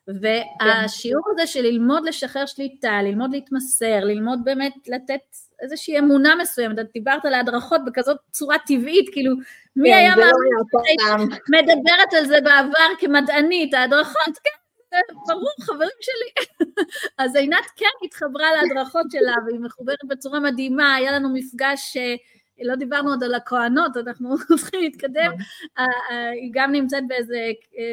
והשיעור הזה של ללמוד לשחרר שליטה, ללמוד להתמסר, ללמוד באמת לתת איזושהי אמונה מסוימת, את דיברת על ההדרכות בכזאת צורה טבעית, כאילו מי כן, היה לא מאמין, מדברת על זה בעבר כמדענית, ההדרכות, כן, ברור, חברים שלי. אז עינת כן התחברה להדרכות שלה, והיא מחוברת בצורה מדהימה, היה לנו מפגש אה, לא דיברנו עוד על הכוהנות, אנחנו צריכים להתקדם, אה, אה, היא גם נמצאת באיזה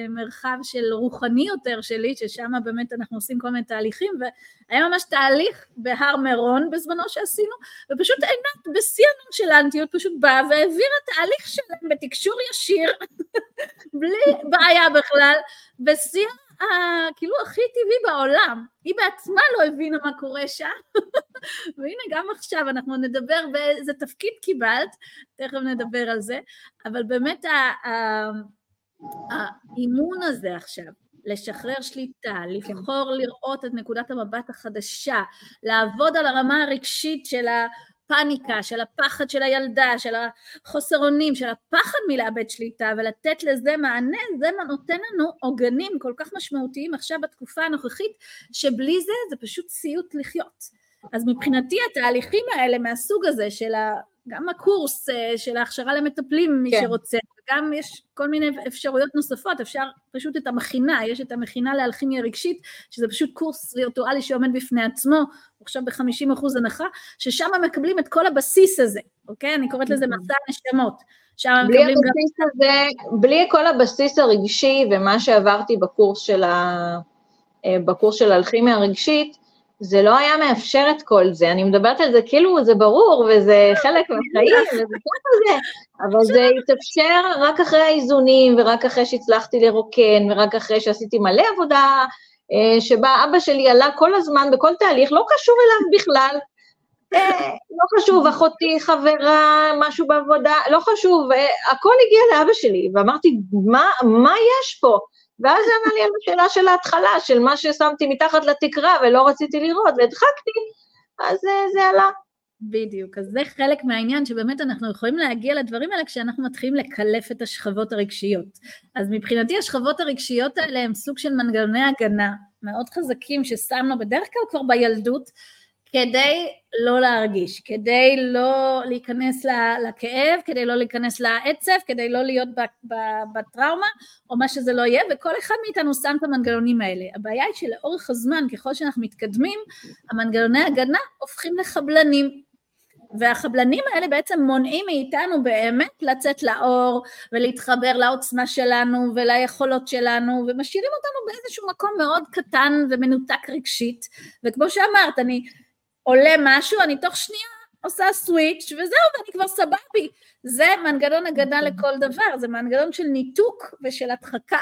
מרחב של רוחני יותר שלי, ששם באמת אנחנו עושים כל מיני תהליכים, והיה ממש תהליך בהר מירון בזמנו שעשינו, ופשוט עינת בשיא הנונשלנטיות פשוט באה והעבירה תהליך שלם בתקשור ישיר, בלי בעיה בכלל, בשיא כאילו הכי טבעי בעולם. היא בעצמה לא הבינה מה קורה שם, והנה גם עכשיו אנחנו נדבר באיזה תפקיד קיבלת, תכף נדבר על זה, אבל באמת האימון הזה עכשיו, לשחרר שליטה, לבחור לראות את נקודת המבט החדשה, לעבוד על הרמה הרגשית של ה... הפאניקה, של הפחד של הילדה, של החוסר אונים, של הפחד מלאבד שליטה ולתת לזה מענה, זה נותן לנו עוגנים כל כך משמעותיים עכשיו בתקופה הנוכחית, שבלי זה זה פשוט סיוט לחיות. אז מבחינתי התהליכים האלה מהסוג הזה של ה... גם הקורס אה, של ההכשרה למטפלים, מי כן. שרוצה, וגם יש כל מיני אפשרויות נוספות, אפשר פשוט את המכינה, יש את המכינה לאלכימיה רגשית, שזה פשוט קורס וירטואלי שעומד בפני עצמו, עכשיו ב-50% הנחה, ששם מקבלים את כל הבסיס הזה, אוקיי? אני קוראת לזה מסע נשמות. בלי הבסיס גם... הזה, בלי כל הבסיס הרגשי ומה שעברתי בקורס של, ה... אה, בקורס של האלכימיה הרגשית, זה לא היה מאפשר את כל זה. אני מדברת על זה כאילו זה ברור וזה חלק מהחיים וזה ככה זה, אבל זה התאפשר רק אחרי האיזונים ורק אחרי שהצלחתי לרוקן ורק אחרי שעשיתי מלא עבודה אה, שבה אבא שלי עלה כל הזמן בכל תהליך, לא קשור אליו בכלל. אה, לא חשוב, אחותי, חברה, משהו בעבודה, לא חשוב, אה, הכל הגיע לאבא שלי, ואמרתי, מה, מה יש פה? ואז זה ענה לי על השאלה של ההתחלה, של מה ששמתי מתחת לתקרה ולא רציתי לראות, והדחקתי, אז זה עלה. בדיוק, אז זה חלק מהעניין שבאמת אנחנו יכולים להגיע לדברים האלה כשאנחנו מתחילים לקלף את השכבות הרגשיות. אז מבחינתי השכבות הרגשיות האלה הם סוג של מנגנוני הגנה מאוד חזקים ששמנו בדרך כלל כבר בילדות, כדי לא להרגיש, כדי לא להיכנס לכאב, כדי לא להיכנס לעצב, כדי לא להיות בטראומה או מה שזה לא יהיה, וכל אחד מאיתנו שם את המנגנונים האלה. הבעיה היא שלאורך הזמן, ככל שאנחנו מתקדמים, המנגנוני הגנה הופכים לחבלנים. והחבלנים האלה בעצם מונעים מאיתנו באמת לצאת לאור ולהתחבר לעוצמה שלנו וליכולות שלנו ומשאירים אותנו באיזשהו מקום מאוד קטן ומנותק רגשית וכמו שאמרת אני עולה משהו, אני תוך שנייה עושה סוויץ' וזהו, ואני כבר סבבי. זה מנגנון הגנה אוקיי. לכל דבר, זה מנגנון של ניתוק ושל הדחקה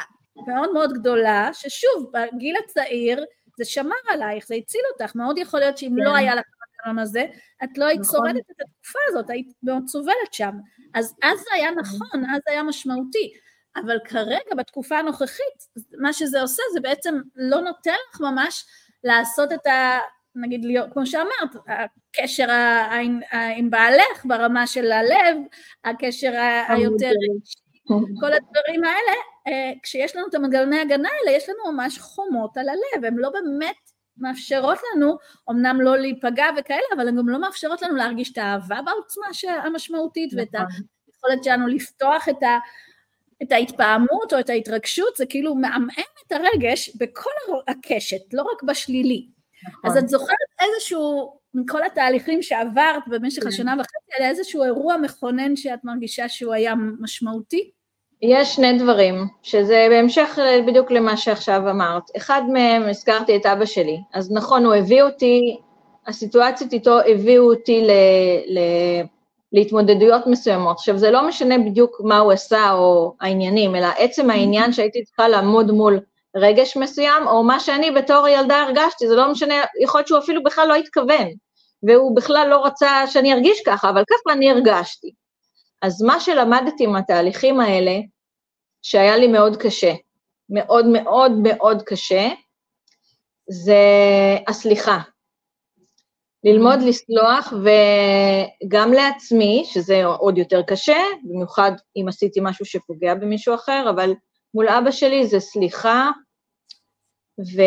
מאוד מאוד גדולה, ששוב, בגיל הצעיר זה שמר עלייך, זה הציל אותך, מאוד יכול להיות שאם לא כן. היה לך המנגנון הזה, את לא היית נכון. שורדת את התקופה הזאת, היית מאוד סובלת שם. אז אז זה היה נכון, אז זה היה משמעותי. אבל כרגע, בתקופה הנוכחית, מה שזה עושה זה בעצם לא נותן לך ממש לעשות את ה... נגיד להיות, כמו שאמרת, הקשר עם בעלך ברמה של הלב, הקשר היותר כל הדברים האלה, אה, כשיש לנו את המנגנוני ההגנה האלה, יש לנו ממש חומות על הלב, הן לא באמת מאפשרות לנו, אמנם לא להיפגע וכאלה, אבל הן גם לא מאפשרות לנו להרגיש את האהבה בעוצמה המשמעותית ואת נכון. היכולת שלנו לפתוח את ה... את ההתפעמות או את ההתרגשות, זה כאילו מעמעם את הרגש בכל הקשת, לא רק בשלילי. נכון. אז את זוכרת איזשהו, מכל התהליכים שעברת במשך כן. השנה וחצי, על איזשהו אירוע מכונן שאת מרגישה שהוא היה משמעותי? יש שני דברים, שזה בהמשך בדיוק למה שעכשיו אמרת. אחד מהם, הזכרתי את אבא שלי. אז נכון, הוא הביא אותי, הסיטואציות איתו הביאו אותי ל, ל, להתמודדויות מסוימות. עכשיו, זה לא משנה בדיוק מה הוא עשה או העניינים, אלא עצם העניין שהייתי צריכה לעמוד מול רגש מסוים, או מה שאני בתור ילדה הרגשתי, זה לא משנה, יכול להיות שהוא אפילו בכלל לא התכוון, והוא בכלל לא רצה שאני ארגיש ככה, אבל ככה אני הרגשתי. אז מה שלמדתי עם התהליכים האלה, שהיה לי מאוד קשה, מאוד מאוד מאוד קשה, זה הסליחה. ללמוד לסלוח, וגם לעצמי, שזה עוד יותר קשה, במיוחד אם עשיתי משהו שפוגע במישהו אחר, אבל מול אבא שלי זה סליחה ו...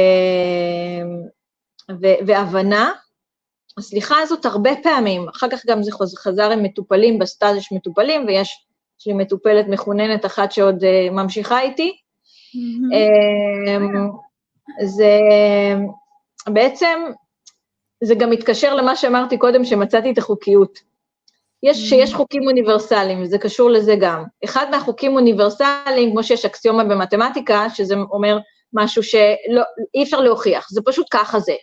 ו... והבנה. הסליחה הזאת הרבה פעמים, אחר כך גם זה חזר עם מטופלים, בסטאז' יש מטופלים, ויש יש לי מטופלת מחוננת אחת שעוד uh, ממשיכה איתי. Mm-hmm. זה בעצם, זה גם מתקשר למה שאמרתי קודם, שמצאתי את החוקיות. יש. שיש חוקים אוניברסליים, וזה קשור לזה גם. אחד מהחוקים אוניברסליים, כמו שיש אקסיומה במתמטיקה, שזה אומר משהו שאי אפשר להוכיח, זה פשוט ככה זה.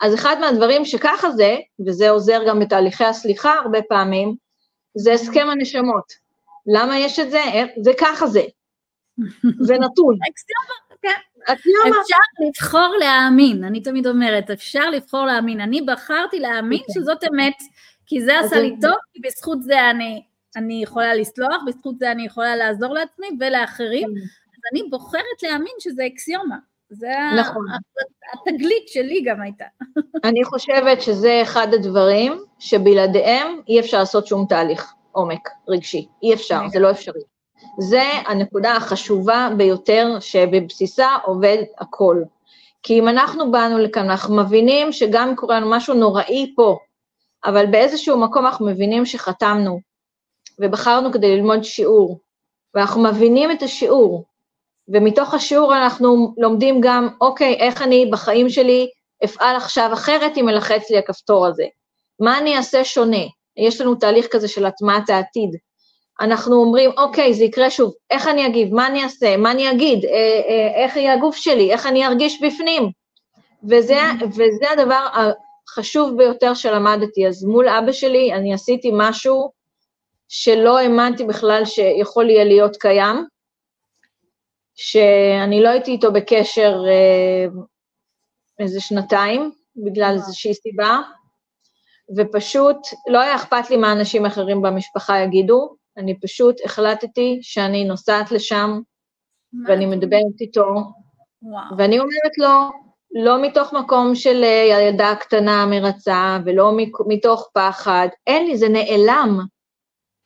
אז אחד מהדברים שככה זה, וזה עוזר גם בתהליכי הסליחה הרבה פעמים, זה הסכם הנשמות. למה יש את זה? זה ככה זה. זה נתון. אקסיומה, כן. אפשר לבחור להאמין, אני תמיד אומרת, אפשר לבחור להאמין. אני בחרתי להאמין אוקיי. שזאת אמת. כי זה עשה לי טוב, כי בזכות זה אני, אני יכולה לסלוח, בזכות זה אני יכולה לעזור לעצמי ולאחרים, כן. אז אני בוחרת להאמין שזה אקסיומה. זה נכון. התגלית שלי גם הייתה. אני חושבת שזה אחד הדברים שבלעדיהם אי אפשר לעשות שום תהליך עומק רגשי, אי אפשר, זה לא אפשרי. זה הנקודה החשובה ביותר שבבסיסה עובד הכל. כי אם אנחנו באנו לכאן, אנחנו מבינים שגם אם קורה לנו משהו נוראי פה, אבל באיזשהו מקום אנחנו מבינים שחתמנו, ובחרנו כדי ללמוד שיעור, ואנחנו מבינים את השיעור, ומתוך השיעור אנחנו לומדים גם, אוקיי, איך אני בחיים שלי אפעל עכשיו אחרת אם אלחץ לי הכפתור הזה. מה אני אעשה שונה? יש לנו תהליך כזה של הטמעת העתיד. אנחנו אומרים, אוקיי, זה יקרה שוב, איך אני אגיב, מה אני אעשה, מה אני אגיד, אה, אה, איך יהיה הגוף שלי, איך אני ארגיש בפנים. וזה, וזה הדבר החשוב ביותר שלמדתי. אז מול אבא שלי אני עשיתי משהו שלא האמנתי בכלל שיכול יהיה להיות קיים, שאני לא הייתי איתו בקשר אה, איזה שנתיים, בגלל איזושהי סיבה, ופשוט לא היה אכפת לי מה אנשים אחרים במשפחה יגידו, אני פשוט החלטתי שאני נוסעת לשם, ואני מדברת איתו, וואו. ואני אומרת לו, לא מתוך מקום של אה, הילדה הקטנה המרצה, ולא מתוך פחד, אין לי, זה נעלם.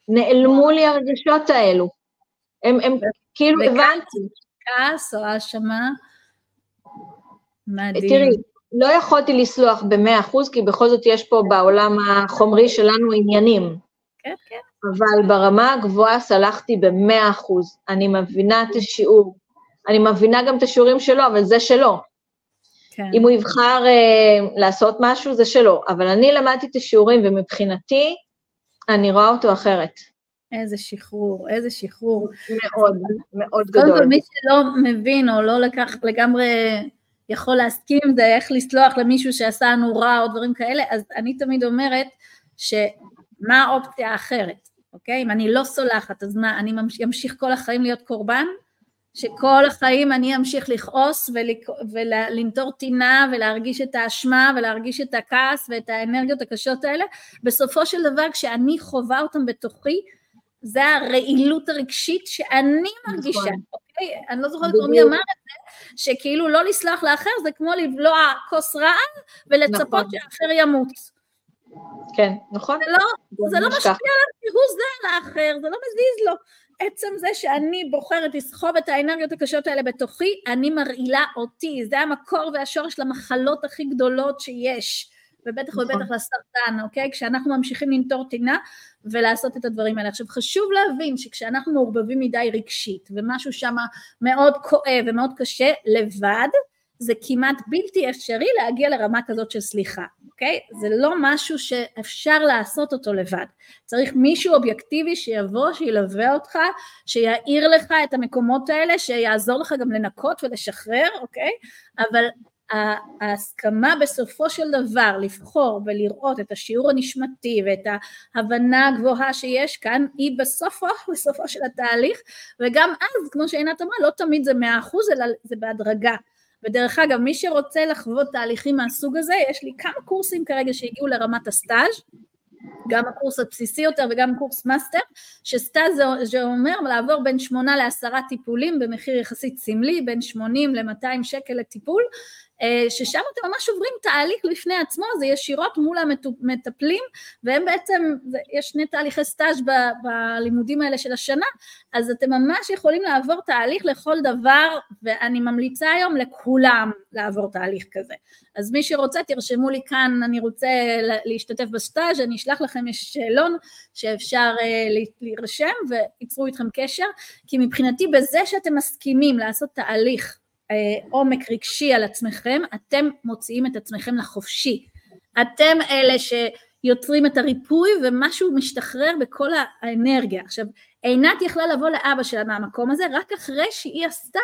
נעלמו לי הרגשות האלו. הם, הם כאילו הבנתי. כעס או האשמה? מדהים. תראי, לא יכולתי לסלוח במאה אחוז, כי בכל זאת יש פה בעולם החומרי שלנו עניינים. כן, כן. אבל ברמה הגבוהה סלחתי במאה אחוז. אני מבינה את השיעור. אני מבינה גם את השיעורים שלו, אבל זה שלו. כן. אם הוא יבחר אה, לעשות משהו, זה שלו. אבל אני למדתי את השיעורים, ומבחינתי, אני רואה אותו אחרת. איזה שחרור, איזה שחרור. מאוד, מאוד גדול. קודם כל, מי שלא מבין או לא לקח לגמרי יכול להסכים עם זה, איך לסלוח למישהו שעשה לנו רע או דברים כאלה, אז אני תמיד אומרת שמה האופציה האחרת, אוקיי? אם אני לא סולחת, אז מה, אני אמשיך כל החיים להיות קורבן? שכל החיים אני אמשיך לכעוס ולנטור טינה ולהרגיש את האשמה ולהרגיש את הכעס ואת האנרגיות הקשות האלה, בסופו של דבר כשאני חווה אותם בתוכי, זה הרעילות הרגשית שאני מרגישה, נכון. אוקיי? אני לא זוכרת מי אמר את זה, שכאילו לא לסלוח לאחר זה כמו לבלוע כוס רעל ולצפות נכון. שהאחר ימות. כן, נכון. זה לא, זה לא משפיע עליו כהוא זה על האחר, זה לא מזיז לו. עצם זה שאני בוחרת לסחוב את האנרגיות הקשות האלה בתוכי, אני מרעילה אותי, זה המקור והשורש למחלות הכי גדולות שיש. ובטח נכון. ובטח לסרטן, אוקיי? כשאנחנו ממשיכים לנטור טינה ולעשות את הדברים האלה. עכשיו חשוב להבין שכשאנחנו מעורבבים מדי רגשית ומשהו שם מאוד כואב ומאוד קשה לבד, זה כמעט בלתי אפשרי להגיע לרמה כזאת של סליחה, אוקיי? זה לא משהו שאפשר לעשות אותו לבד. צריך מישהו אובייקטיבי שיבוא, שילווה אותך, שיעיר לך את המקומות האלה, שיעזור לך גם לנקות ולשחרר, אוקיי? אבל ההסכמה בסופו של דבר לבחור ולראות את השיעור הנשמתי ואת ההבנה הגבוהה שיש כאן היא בסופו, בסופו של התהליך וגם אז כמו שעינת אמרה לא תמיד זה מאה אחוז אלא זה בהדרגה ודרך אגב מי שרוצה לחוות תהליכים מהסוג הזה יש לי כמה קורסים כרגע שהגיעו לרמת הסטאז' גם הקורס הבסיסי יותר וגם קורס master, שסטאז' זה אומר לעבור בין שמונה לעשרה טיפולים במחיר יחסית סמלי, בין שמונים למאתיים שקל לטיפול, ששם אתם ממש עוברים תהליך בפני עצמו, זה ישירות מול המטפלים, והם בעצם, יש שני תהליכי סטאז' בלימודים האלה של השנה, אז אתם ממש יכולים לעבור תהליך לכל דבר, ואני ממליצה היום לכולם לעבור תהליך כזה. אז מי שרוצה, תרשמו לי כאן, אני רוצה להשתתף בסטאז', אני אשלח לכם, יש שאלון שאפשר אה, להירשם וייצרו איתכם קשר, כי מבחינתי בזה שאתם מסכימים לעשות תהליך אה, עומק רגשי על עצמכם, אתם מוציאים את עצמכם לחופשי. אתם אלה שיוצרים את הריפוי ומשהו משתחרר בכל האנרגיה. עכשיו, עינת יכלה לבוא לאבא שלה מהמקום הזה רק אחרי שהיא עשתה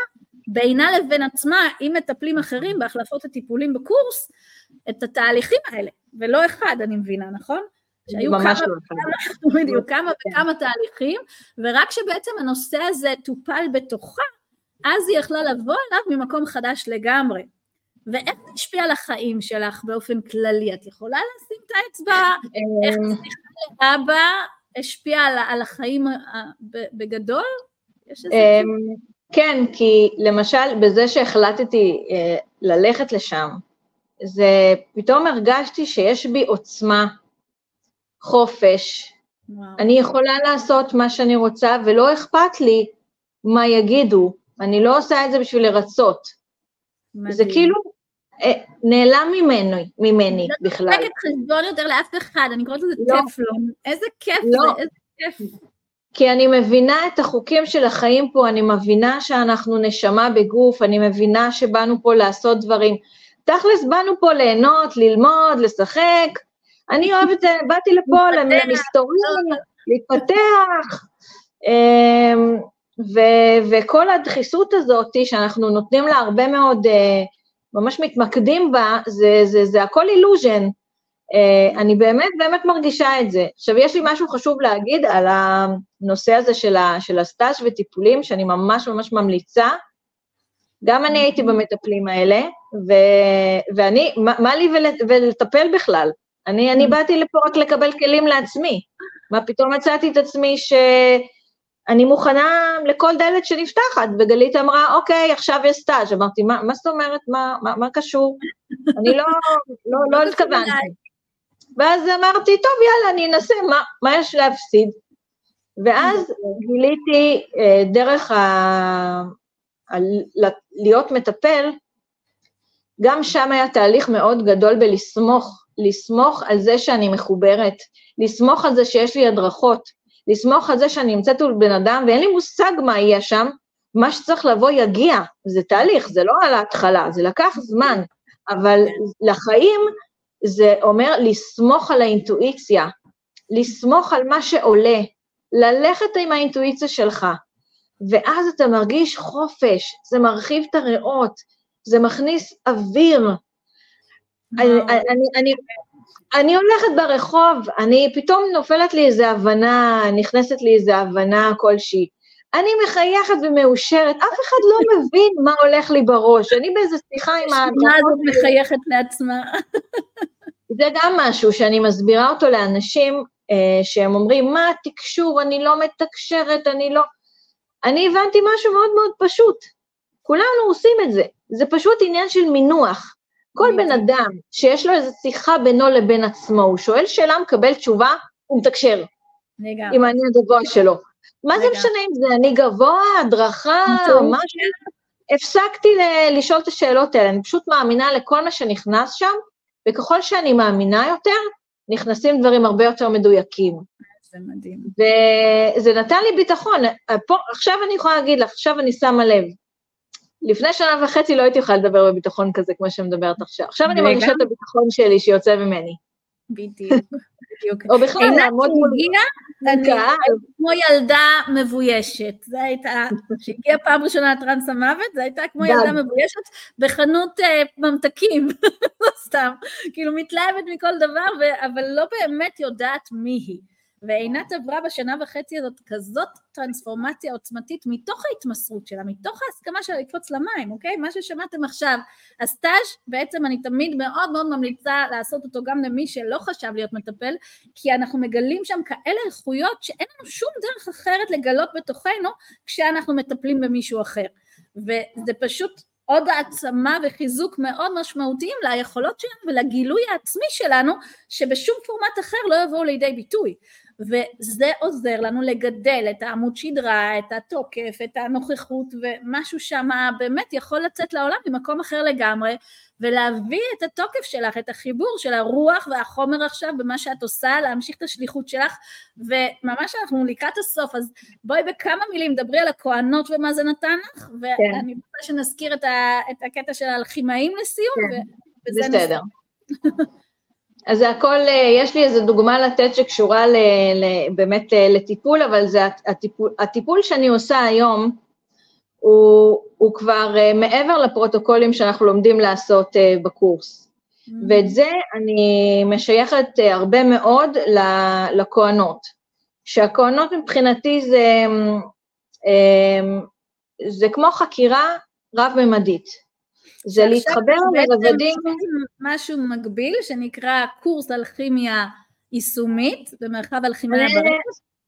בינה לבין עצמה עם מטפלים אחרים בהחלפות הטיפולים בקורס את התהליכים האלה, ולא אחד אני מבינה, נכון? שהיו כמה, לא כמה, בדיוק, כמה וכמה תהליכים, ורק שבעצם הנושא הזה טופל בתוכה, אז היא יכלה לבוא אליו ממקום חדש לגמרי. ואיך זה השפיע על החיים שלך באופן כללי? את יכולה לשים את האצבע, איך אמ, סליחה לאבא השפיע על, על החיים בגדול? אמ, כן, כי למשל בזה שהחלטתי אה, ללכת לשם, זה פתאום הרגשתי שיש בי עוצמה, חופש, וואו. אני יכולה לעשות מה שאני רוצה ולא אכפת לי מה יגידו, אני לא עושה את זה בשביל לרצות. מדהים. זה כאילו אה, נעלם ממני, ממני לא בכלל. לא תופקת חשבון יותר לאף אחד, אני קוראת לזה לא. טפלון. איזה כיף לא. זה, איזה כיף. כי אני מבינה את החוקים של החיים פה, אני מבינה שאנחנו נשמה בגוף, אני מבינה שבאנו פה לעשות דברים. תכלס, באנו פה ליהנות, ללמוד, לשחק. אני אוהבת, באתי לפה למסתורים, להתפתח. ו- וכל הדחיסות הזאת שאנחנו נותנים לה הרבה מאוד, uh, ממש מתמקדים בה, זה, זה, זה הכל אילוז'ן. Uh, אני באמת באמת מרגישה את זה. עכשיו, יש לי משהו חשוב להגיד על הנושא הזה של, ה, של הסטאז' וטיפולים, שאני ממש ממש ממליצה. גם אני הייתי במטפלים האלה, ו, ואני, מה, מה לי ולט, ולטפל בכלל? אני, אני באתי לפה רק לקבל כלים לעצמי. מה פתאום מצאתי את עצמי ש... אני מוכנה לכל דלת שנפתחת, וגלית אמרה, אוקיי, עכשיו יש סטאז'. אמרתי, מה, מה זאת אומרת, מה, מה, מה קשור? אני לא, לא, לא התכוונתי. ואז אמרתי, טוב, יאללה, אני אנסה, מה, מה יש להפסיד? ואז גיליתי אה, דרך ה... ה... להיות מטפל, גם שם היה תהליך מאוד גדול בלסמוך, לסמוך על זה שאני מחוברת, לסמוך על זה שיש לי הדרכות, לסמוך על זה שאני נמצאת מול בן אדם ואין לי מושג מה יהיה שם, מה שצריך לבוא יגיע, זה תהליך, זה לא על ההתחלה, זה לקח זמן, אבל לחיים זה אומר לסמוך על האינטואיציה, לסמוך על מה שעולה, ללכת עם האינטואיציה שלך, ואז אתה מרגיש חופש, זה מרחיב את הריאות, זה מכניס אוויר. אני, אני, אני, אני הולכת ברחוב, אני, פתאום נופלת לי איזו הבנה, נכנסת לי איזו הבנה כלשהי. אני מחייכת ומאושרת, אף אחד לא מבין מה הולך לי בראש. אני באיזו שיחה עם ההדרכות... השנה הזאת מחייכת לעצמה. זה גם משהו שאני מסבירה אותו לאנשים אה, שהם אומרים, מה התקשור, אני לא מתקשרת, אני לא... אני הבנתי משהו מאוד מאוד פשוט. כולנו עושים את זה. זה פשוט עניין של מינוח. כל בן אדם שיש לו איזו שיחה בינו לבין עצמו, הוא שואל שאלה, מקבל תשובה, הוא מתקשר. לגמרי. עם העניין הגבוה שלו. מה זה משנה אם זה אני גבוה, הדרכה, משהו? הפסקתי לשאול את השאלות האלה, אני פשוט מאמינה לכל מה שנכנס שם, וככל שאני מאמינה יותר, נכנסים דברים הרבה יותר מדויקים. זה מדהים. וזה נתן לי ביטחון. פה, עכשיו אני יכולה להגיד לך, עכשיו אני שמה לב. לפני שנה וחצי לא הייתי יכולה לדבר בביטחון כזה כמו שמדברת עכשיו. עכשיו אני מרגישה את הביטחון שלי שיוצא ממני. בדיוק, בדיוק. או בכלל, לעמוד מול... שהגיעה, כמו ילדה מבוישת. זה הייתה, כשהגיעה פעם ראשונה לטרנס המוות, זה הייתה כמו ילדה מבוישת בחנות אה, ממתקים, לא סתם. כאילו מתלהבת מכל דבר, אבל לא באמת יודעת מי היא. ועינת עברה בשנה וחצי הזאת כזאת טרנספורמציה עוצמתית מתוך ההתמסרות שלה, מתוך ההסכמה שלה לקפוץ למים, אוקיי? מה ששמעתם עכשיו, הסטאז' בעצם אני תמיד מאוד מאוד ממליצה לעשות אותו גם למי שלא חשב להיות מטפל, כי אנחנו מגלים שם כאלה איכויות שאין לנו שום דרך אחרת לגלות בתוכנו כשאנחנו מטפלים במישהו אחר. וזה פשוט עוד העצמה וחיזוק מאוד משמעותיים ליכולות שלנו ולגילוי העצמי שלנו שבשום פורמט אחר לא יבואו לידי ביטוי. וזה עוזר לנו לגדל את העמוד שדרה, את התוקף, את הנוכחות, ומשהו שם באמת יכול לצאת לעולם ממקום אחר לגמרי, ולהביא את התוקף שלך, את החיבור של הרוח והחומר עכשיו במה שאת עושה, להמשיך את השליחות שלך, וממש אנחנו לקראת הסוף, אז בואי בכמה מילים דברי על הכוהנות ומה זה נתן לך, כן. ואני רוצה שנזכיר את, ה, את הקטע של האלכימאים לסיום, כן. ובזה בסדר. אז זה הכל, אה, יש לי איזו דוגמה לתת שקשורה ל, ל, באמת אה, לטיפול, אבל זה הטיפול, הטיפול שאני עושה היום, הוא, הוא כבר אה, מעבר לפרוטוקולים שאנחנו לומדים לעשות בקורס. Mm-hmm. ואת זה אני משייכת הרבה מאוד לכהנות. שהכהנות מבחינתי זה, זה כמו חקירה רב-ממדית. זה להתחבר לרבדים... משהו מקביל שנקרא קורס אלכימיה יישומית במרחב אלכימיה ברקע.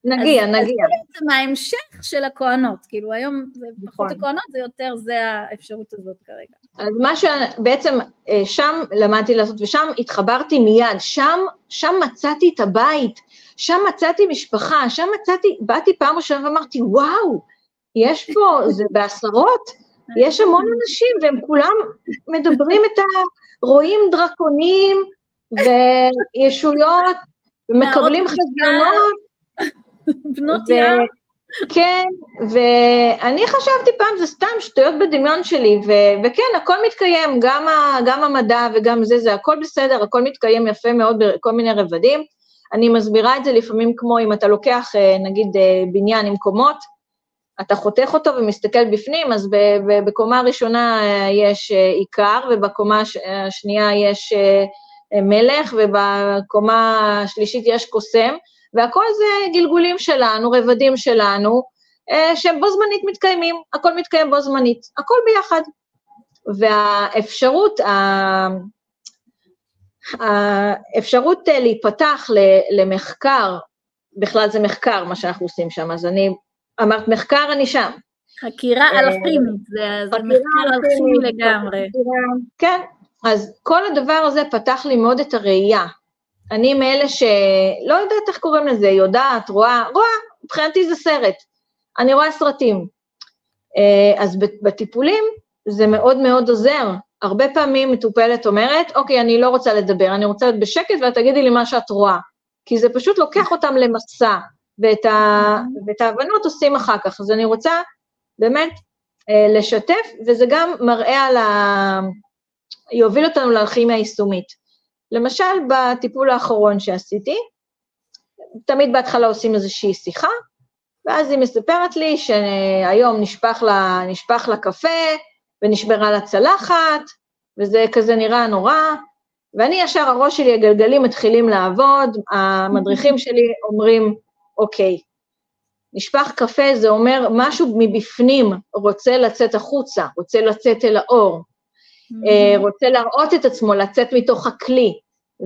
נגיע, נגיע. זה בעצם ההמשך של הכוהנות, כאילו היום זה פחות נכון. הכוהנות, זה יותר, זה האפשרות הזאת כרגע. אז מה שבעצם אה, שם למדתי לעשות, ושם התחברתי מיד, שם, שם מצאתי את הבית, שם מצאתי משפחה, שם מצאתי, באתי פעם ראשונה ואמרתי, וואו, יש פה, זה בעשרות, יש המון אנשים והם כולם מדברים את ה... רואים דרקונים וישויות, ומקבלים חזיונות. בנות ים. כן, ואני חשבתי פעם, זה סתם שטויות בדמיון שלי, ו- וכן, הכל מתקיים, גם, ה- גם המדע וגם זה, זה הכל בסדר, הכל מתקיים יפה מאוד בכל מיני רבדים. אני מסבירה את זה לפעמים כמו אם אתה לוקח, אה, נגיד, אה, בניין עם קומות, אתה חותך אותו ומסתכל בפנים, אז בקומה הראשונה אה, יש אה, עיקר, ובקומה השנייה יש אה, מלך, ובקומה השלישית יש קוסם, והכל זה גלגולים שלנו, רבדים שלנו, שהם בו זמנית מתקיימים, הכל מתקיים בו זמנית, הכל ביחד. והאפשרות, האפשרות להיפתח למחקר, בכלל זה מחקר, מה שאנחנו עושים שם, אז אני אמרת מחקר, אני שם. חקירה אלכימית, זה, זה מחקר אלכימי לגמרי. כן, אז כל הדבר הזה פתח לי מאוד את הראייה. אני מאלה שלא יודעת איך קוראים לזה, יודעת, רואה, רואה, מבחינתי זה סרט. אני רואה סרטים. אז בטיפולים זה מאוד מאוד עוזר. הרבה פעמים מטופלת אומרת, אוקיי, אני לא רוצה לדבר, אני רוצה להיות בשקט ואת תגידי לי מה שאת רואה. כי זה פשוט לוקח אותם למסע, ואת, ה, ואת ההבנות עושים אחר כך. אז אני רוצה באמת אה, לשתף, וזה גם מראה על ה... יוביל אותנו לאלכימיה היישומית. למשל, בטיפול האחרון שעשיתי, תמיד בהתחלה עושים איזושהי שיחה, ואז היא מספרת לי שהיום נשפך לה, נשפך לה קפה ונשברה לה צלחת, וזה כזה נראה נורא, ואני ישר, הראש שלי, הגלגלים מתחילים לעבוד, המדריכים שלי אומרים, אוקיי, נשפך קפה זה אומר משהו מבפנים רוצה לצאת החוצה, רוצה לצאת אל האור, mm-hmm. רוצה להראות את עצמו, לצאת מתוך הכלי,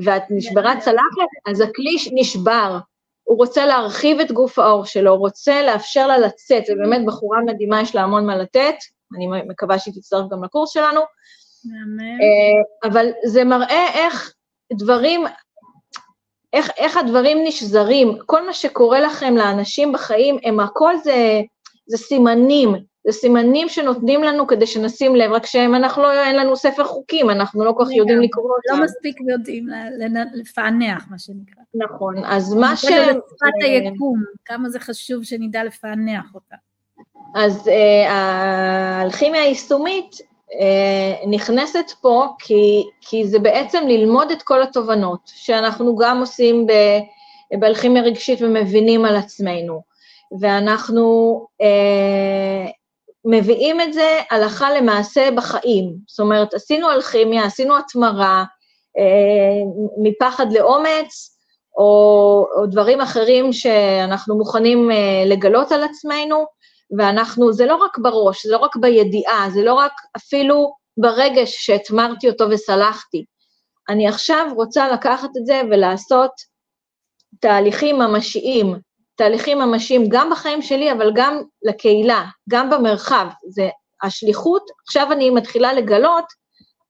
ואת נשברה צלחת, אז הכלי נשבר. הוא רוצה להרחיב את גוף האור שלו, הוא רוצה לאפשר לה לצאת, ובאמת בחורה מדהימה, יש לה המון מה לתת, אני מקווה שהיא תצטרף גם לקורס שלנו. אה, אבל זה מראה איך דברים, איך, איך הדברים נשזרים. כל מה שקורה לכם, לאנשים בחיים, הם הכל זה, זה סימנים, זה סימנים שנותנים לנו כדי שנשים לב, רק שאנחנו לא, אין לנו ספר חוקים, אנחנו לא כל כך יודעים לקרוא אותם. לא מספיק יודעים לפענח, מה שנקרא. נכון, אז מה ש... שפת היקום, כמה זה חשוב שנדע לפענח אותה. אז uh, האלכימיה היישומית נכנסת פה כי, כי זה בעצם ללמוד את כל התובנות שאנחנו גם עושים באלכימיה רגשית ומבינים על עצמנו, ואנחנו uh, מביאים את זה הלכה למעשה בחיים. זאת אומרת, עשינו אלכימיה, עשינו התמרה, uh, מפחד לאומץ, או, או דברים אחרים שאנחנו מוכנים uh, לגלות על עצמנו, ואנחנו, זה לא רק בראש, זה לא רק בידיעה, זה לא רק אפילו ברגש שהתמרתי אותו וסלחתי. אני עכשיו רוצה לקחת את זה ולעשות תהליכים ממשיים, תהליכים ממשיים גם בחיים שלי, אבל גם לקהילה, גם במרחב. זה השליחות, עכשיו אני מתחילה לגלות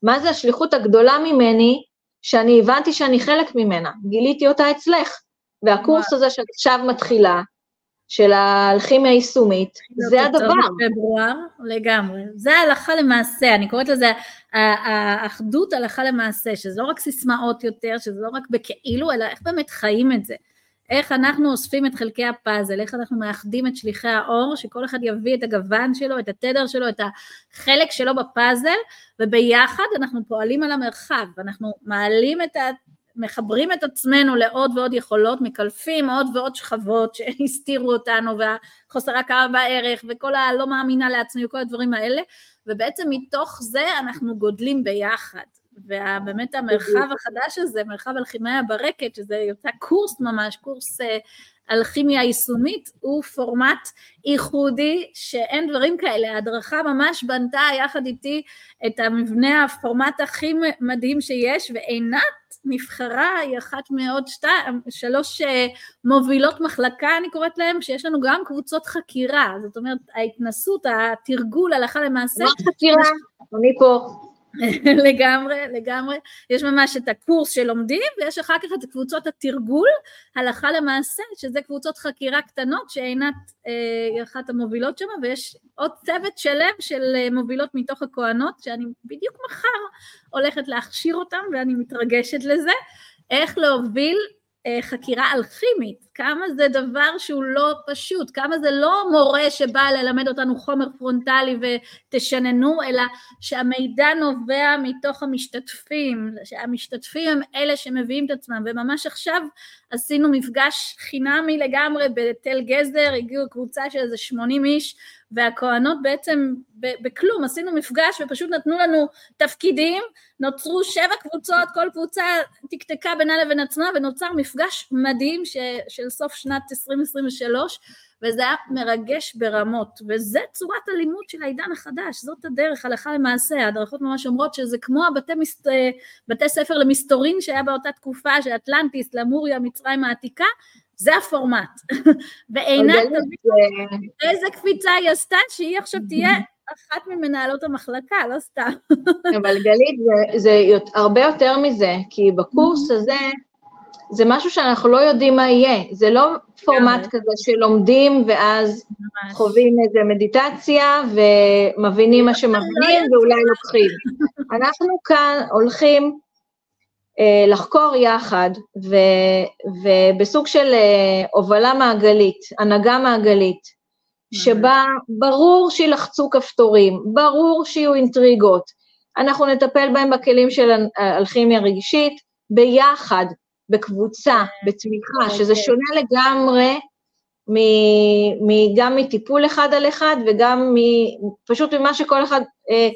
מה זה השליחות הגדולה ממני, שאני הבנתי שאני חלק ממנה, גיליתי אותה אצלך. והקורס הזה שעכשיו מתחילה, של האלכימיה היישומית, זה הדבר. בפברואר, לגמרי. זה ההלכה למעשה, אני קוראת לזה האחדות הלכה למעשה, שזה לא רק סיסמאות יותר, שזה לא רק בכאילו, אלא איך באמת חיים את זה. איך אנחנו אוספים את חלקי הפאזל, איך אנחנו מאחדים את שליחי האור, שכל אחד יביא את הגוון שלו, את התדר שלו, את החלק שלו בפאזל, וביחד אנחנו פועלים על המרחב, אנחנו מעלים את מחברים את עצמנו לעוד ועוד יכולות, מקלפים עוד ועוד שכבות שהסתירו אותנו והחוסר הכרה בערך וכל הלא מאמינה לעצמי וכל הדברים האלה ובעצם מתוך זה אנחנו גודלים ביחד. ובאמת המרחב החדש הזה, מרחב אלכימיה ברקת, שזה יוצא קורס ממש, קורס אה, אלכימיה יישומית, הוא פורמט ייחודי שאין דברים כאלה, ההדרכה ממש בנתה יחד איתי את המבנה הפורמט הכי מדהים שיש ועינת נבחרה, היא אחת מעוד שתיים, שלוש אה, מובילות מחלקה, אני קוראת להן, שיש לנו גם קבוצות חקירה, זאת אומרת, ההתנסות, התרגול הלכה למעשה. מה חקירה? אני פה. לגמרי, לגמרי. יש ממש את הקורס שלומדים, ויש אחר כך את קבוצות התרגול, הלכה למעשה, שזה קבוצות חקירה קטנות, שעינת אה, היא אחת המובילות שם, ויש עוד צוות שלם של אה, מובילות מתוך הכוהנות, שאני בדיוק מחר הולכת להכשיר אותם, ואני מתרגשת לזה, איך להוביל אה, חקירה אלכימית, כמה זה דבר שהוא לא פשוט, כמה זה לא מורה שבא ללמד אותנו חומר פרונטלי ותשננו, אלא שהמידע נובע מתוך המשתתפים, שהמשתתפים הם אלה שמביאים את עצמם, וממש עכשיו עשינו מפגש חינמי לגמרי בתל גזר, הגיעו קבוצה של איזה 80 איש, והכוהנות בעצם בכלום, עשינו מפגש ופשוט נתנו לנו תפקידים, נוצרו שבע קבוצות, כל קבוצה תקתקה בינה לבין עצמה ונוצר מפגש מדהים ש, של סוף שנת 2023 וזה היה מרגש ברמות, וזה צורת הלימוד של העידן החדש, זאת הדרך הלכה למעשה, ההדרכות ממש אומרות שזה כמו הבתי מסת... בתי ספר למסתורין שהיה באותה תקופה של אטלנטיס, למוריה, מצרים העתיקה, זה הפורמט. ועינת, איזה קפיצה היא עשתה, שהיא עכשיו תהיה אחת ממנהלות המחלקה, לא סתם. אבל גלית, זה, זה הרבה יותר מזה, כי בקורס הזה, זה משהו שאנחנו לא יודעים מה יהיה, זה לא פורמט כזה שלומדים ואז ממש. חווים איזה מדיטציה ומבינים מה שמבינים ואולי לוקחים. אנחנו כאן הולכים אה, לחקור יחד, ו, ובסוג של אה, הובלה מעגלית, הנהגה מעגלית, שבה ברור שילחצו כפתורים, ברור שיהיו אינטריגות, אנחנו נטפל בהם בכלים של אלכימיה רגשית, ביחד, בקבוצה. בתמיכה, אוקיי. שזה שונה לגמרי מ, גם מטיפול אחד על אחד וגם פשוט ממה שכל אחד אה,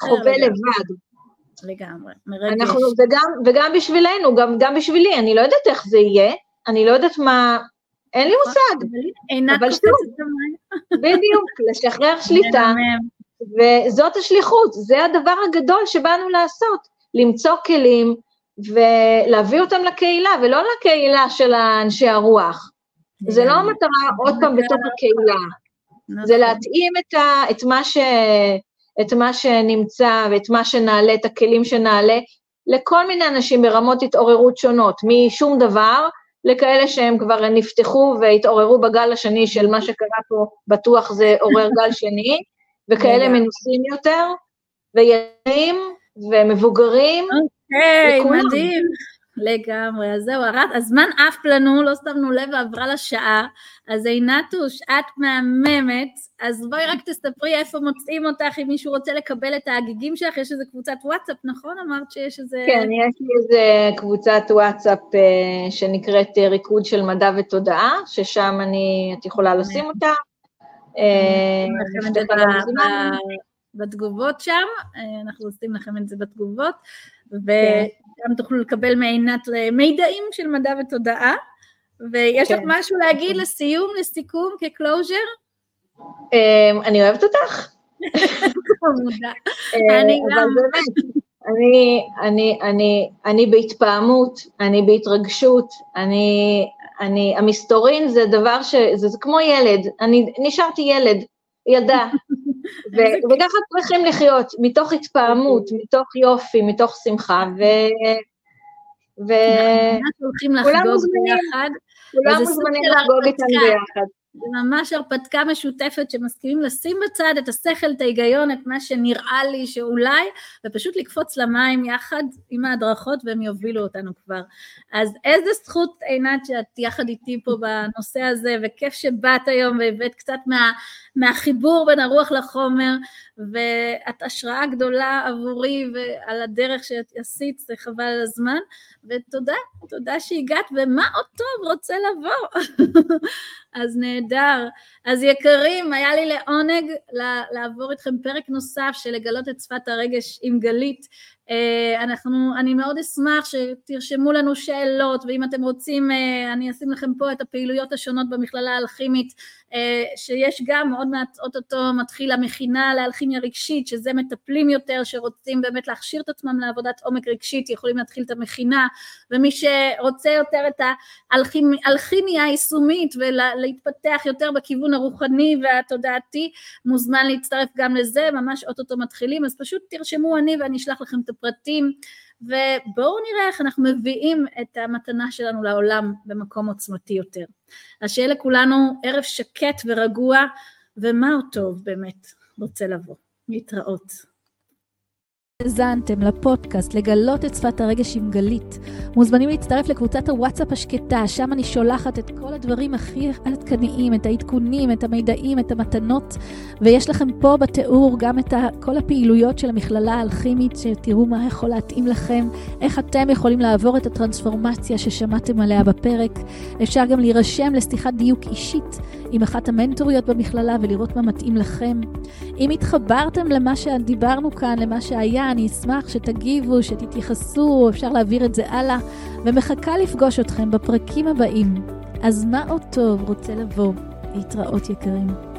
חווה לבד. לגמרי, מרגש. אנחנו, וגם, וגם בשבילנו, גם, גם בשבילי, אני לא יודעת איך זה יהיה, אני לא יודעת מה, אין לי נכון, מושג. אבל שוב, בדיוק, לשחרר שליטה, וזאת השליחות, זה הדבר הגדול שבאנו לעשות, למצוא כלים ולהביא אותם לקהילה, ולא לקהילה של אנשי הרוח. זה לא המטרה עוד פעם בתוך הקהילה, זה נכון. להתאים את, ה, את מה ש... את מה שנמצא ואת מה שנעלה, את הכלים שנעלה, לכל מיני אנשים ברמות התעוררות שונות, משום דבר לכאלה שהם כבר נפתחו והתעוררו בגל השני של מה שקרה פה, בטוח זה עורר גל שני, וכאלה מנוסים יותר, וילדים ומבוגרים. אוקיי, מדהים. לגמרי, אז זהו, הזמן עף לנו, לא שמנו לב ועברה לשעה, אז עינתוש, את מהממת, אז בואי רק תספרי איפה מוצאים אותך, אם מישהו רוצה לקבל את ההגיגים שלך, יש איזה קבוצת וואטסאפ, נכון? אמרת שיש איזה... כן, יש לי איזה קבוצת וואטסאפ uh, שנקראת uh, ריקוד של מדע ותודעה, ששם אני, את יכולה לשים אותה. בתגובות שם, אנחנו עושים לכם את זה בתגובות, כן. גם תוכלו לקבל מעינת מידעים של מדע ותודעה. ויש כן. לך משהו להגיד לסיום, לסיכום, כקלוז'ר? אמ, אני אוהבת אותך. אה, אני גם. אני, אני, אני, אני בהתפעמות, אני בהתרגשות, אני, אני, המסתורין זה דבר ש... זה, זה כמו ילד, אני נשארתי ילד, ילדה, וככה צריכים לחיות, מתוך התפעמות, אוקיי. מתוך יופי, מתוך שמחה, ו... וכולם מוזמנים, כולם מוזמנים לחגוג איתנו ביחד. זה ממש הרפתקה משותפת שמסכימים לשים בצד את השכל, את ההיגיון, את מה שנראה לי שאולי, ופשוט לקפוץ למים יחד עם ההדרכות והם יובילו אותנו כבר. אז איזה זכות עינת שאת יחד איתי פה בנושא הזה, וכיף שבאת היום והבאת קצת מה, מהחיבור בין הרוח לחומר, ואת השראה גדולה עבורי ועל הדרך שעשית, זה חבל על הזמן, ותודה, תודה שהגעת, ומה עוד טוב רוצה לבוא. אז נהדר. אז יקרים, היה לי לעונג לעבור איתכם פרק נוסף של לגלות את שפת הרגש עם גלית. אה, אנחנו, אני מאוד אשמח שתרשמו לנו שאלות, ואם אתם רוצים, אה, אני אשים לכם פה את הפעילויות השונות במכללה האלכימית, אה, שיש גם, עוד מעט, אוטוטו מתחיל המכינה לאלכימיה רגשית, שזה מטפלים יותר, שרוצים באמת להכשיר את עצמם לעבודת עומק רגשית, יכולים להתחיל את המכינה, ומי שרוצה יותר את האלכימיה היישומית ולהתפתח יותר בכיוון הרוחני והתודעתי, מוזמן להצטרף גם לזה, ממש אוטוטו מתחילים, אז פשוט תרשמו אני ואני אשלח לכם את הפרטים, ובואו נראה איך אנחנו מביאים את המתנה שלנו לעולם במקום עוצמתי יותר. אז שיהיה לכולנו ערב שקט ורגוע, ומה עוד טוב באמת רוצה לבוא. להתראות. האזנתם לפודקאסט לגלות את שפת הרגש עם גלית. מוזמנים להצטרף לקבוצת הוואטסאפ השקטה, שם אני שולחת את כל הדברים הכי עדכניים, את העדכונים, את המידעים, את המתנות, ויש לכם פה בתיאור גם את כל הפעילויות של המכללה האלכימית, שתראו מה יכול להתאים לכם, איך אתם יכולים לעבור את הטרנספורמציה ששמעתם עליה בפרק. אפשר גם להירשם לשיחת דיוק אישית עם אחת המנטוריות במכללה ולראות מה מתאים לכם. אם התחברתם למה שדיברנו כאן, למה שהיה, אני אשמח שתגיבו, שתתייחסו, אפשר להעביר את זה הלאה, ומחכה לפגוש אתכם בפרקים הבאים. אז מה עוד טוב רוצה לבוא? להתראות יקרים.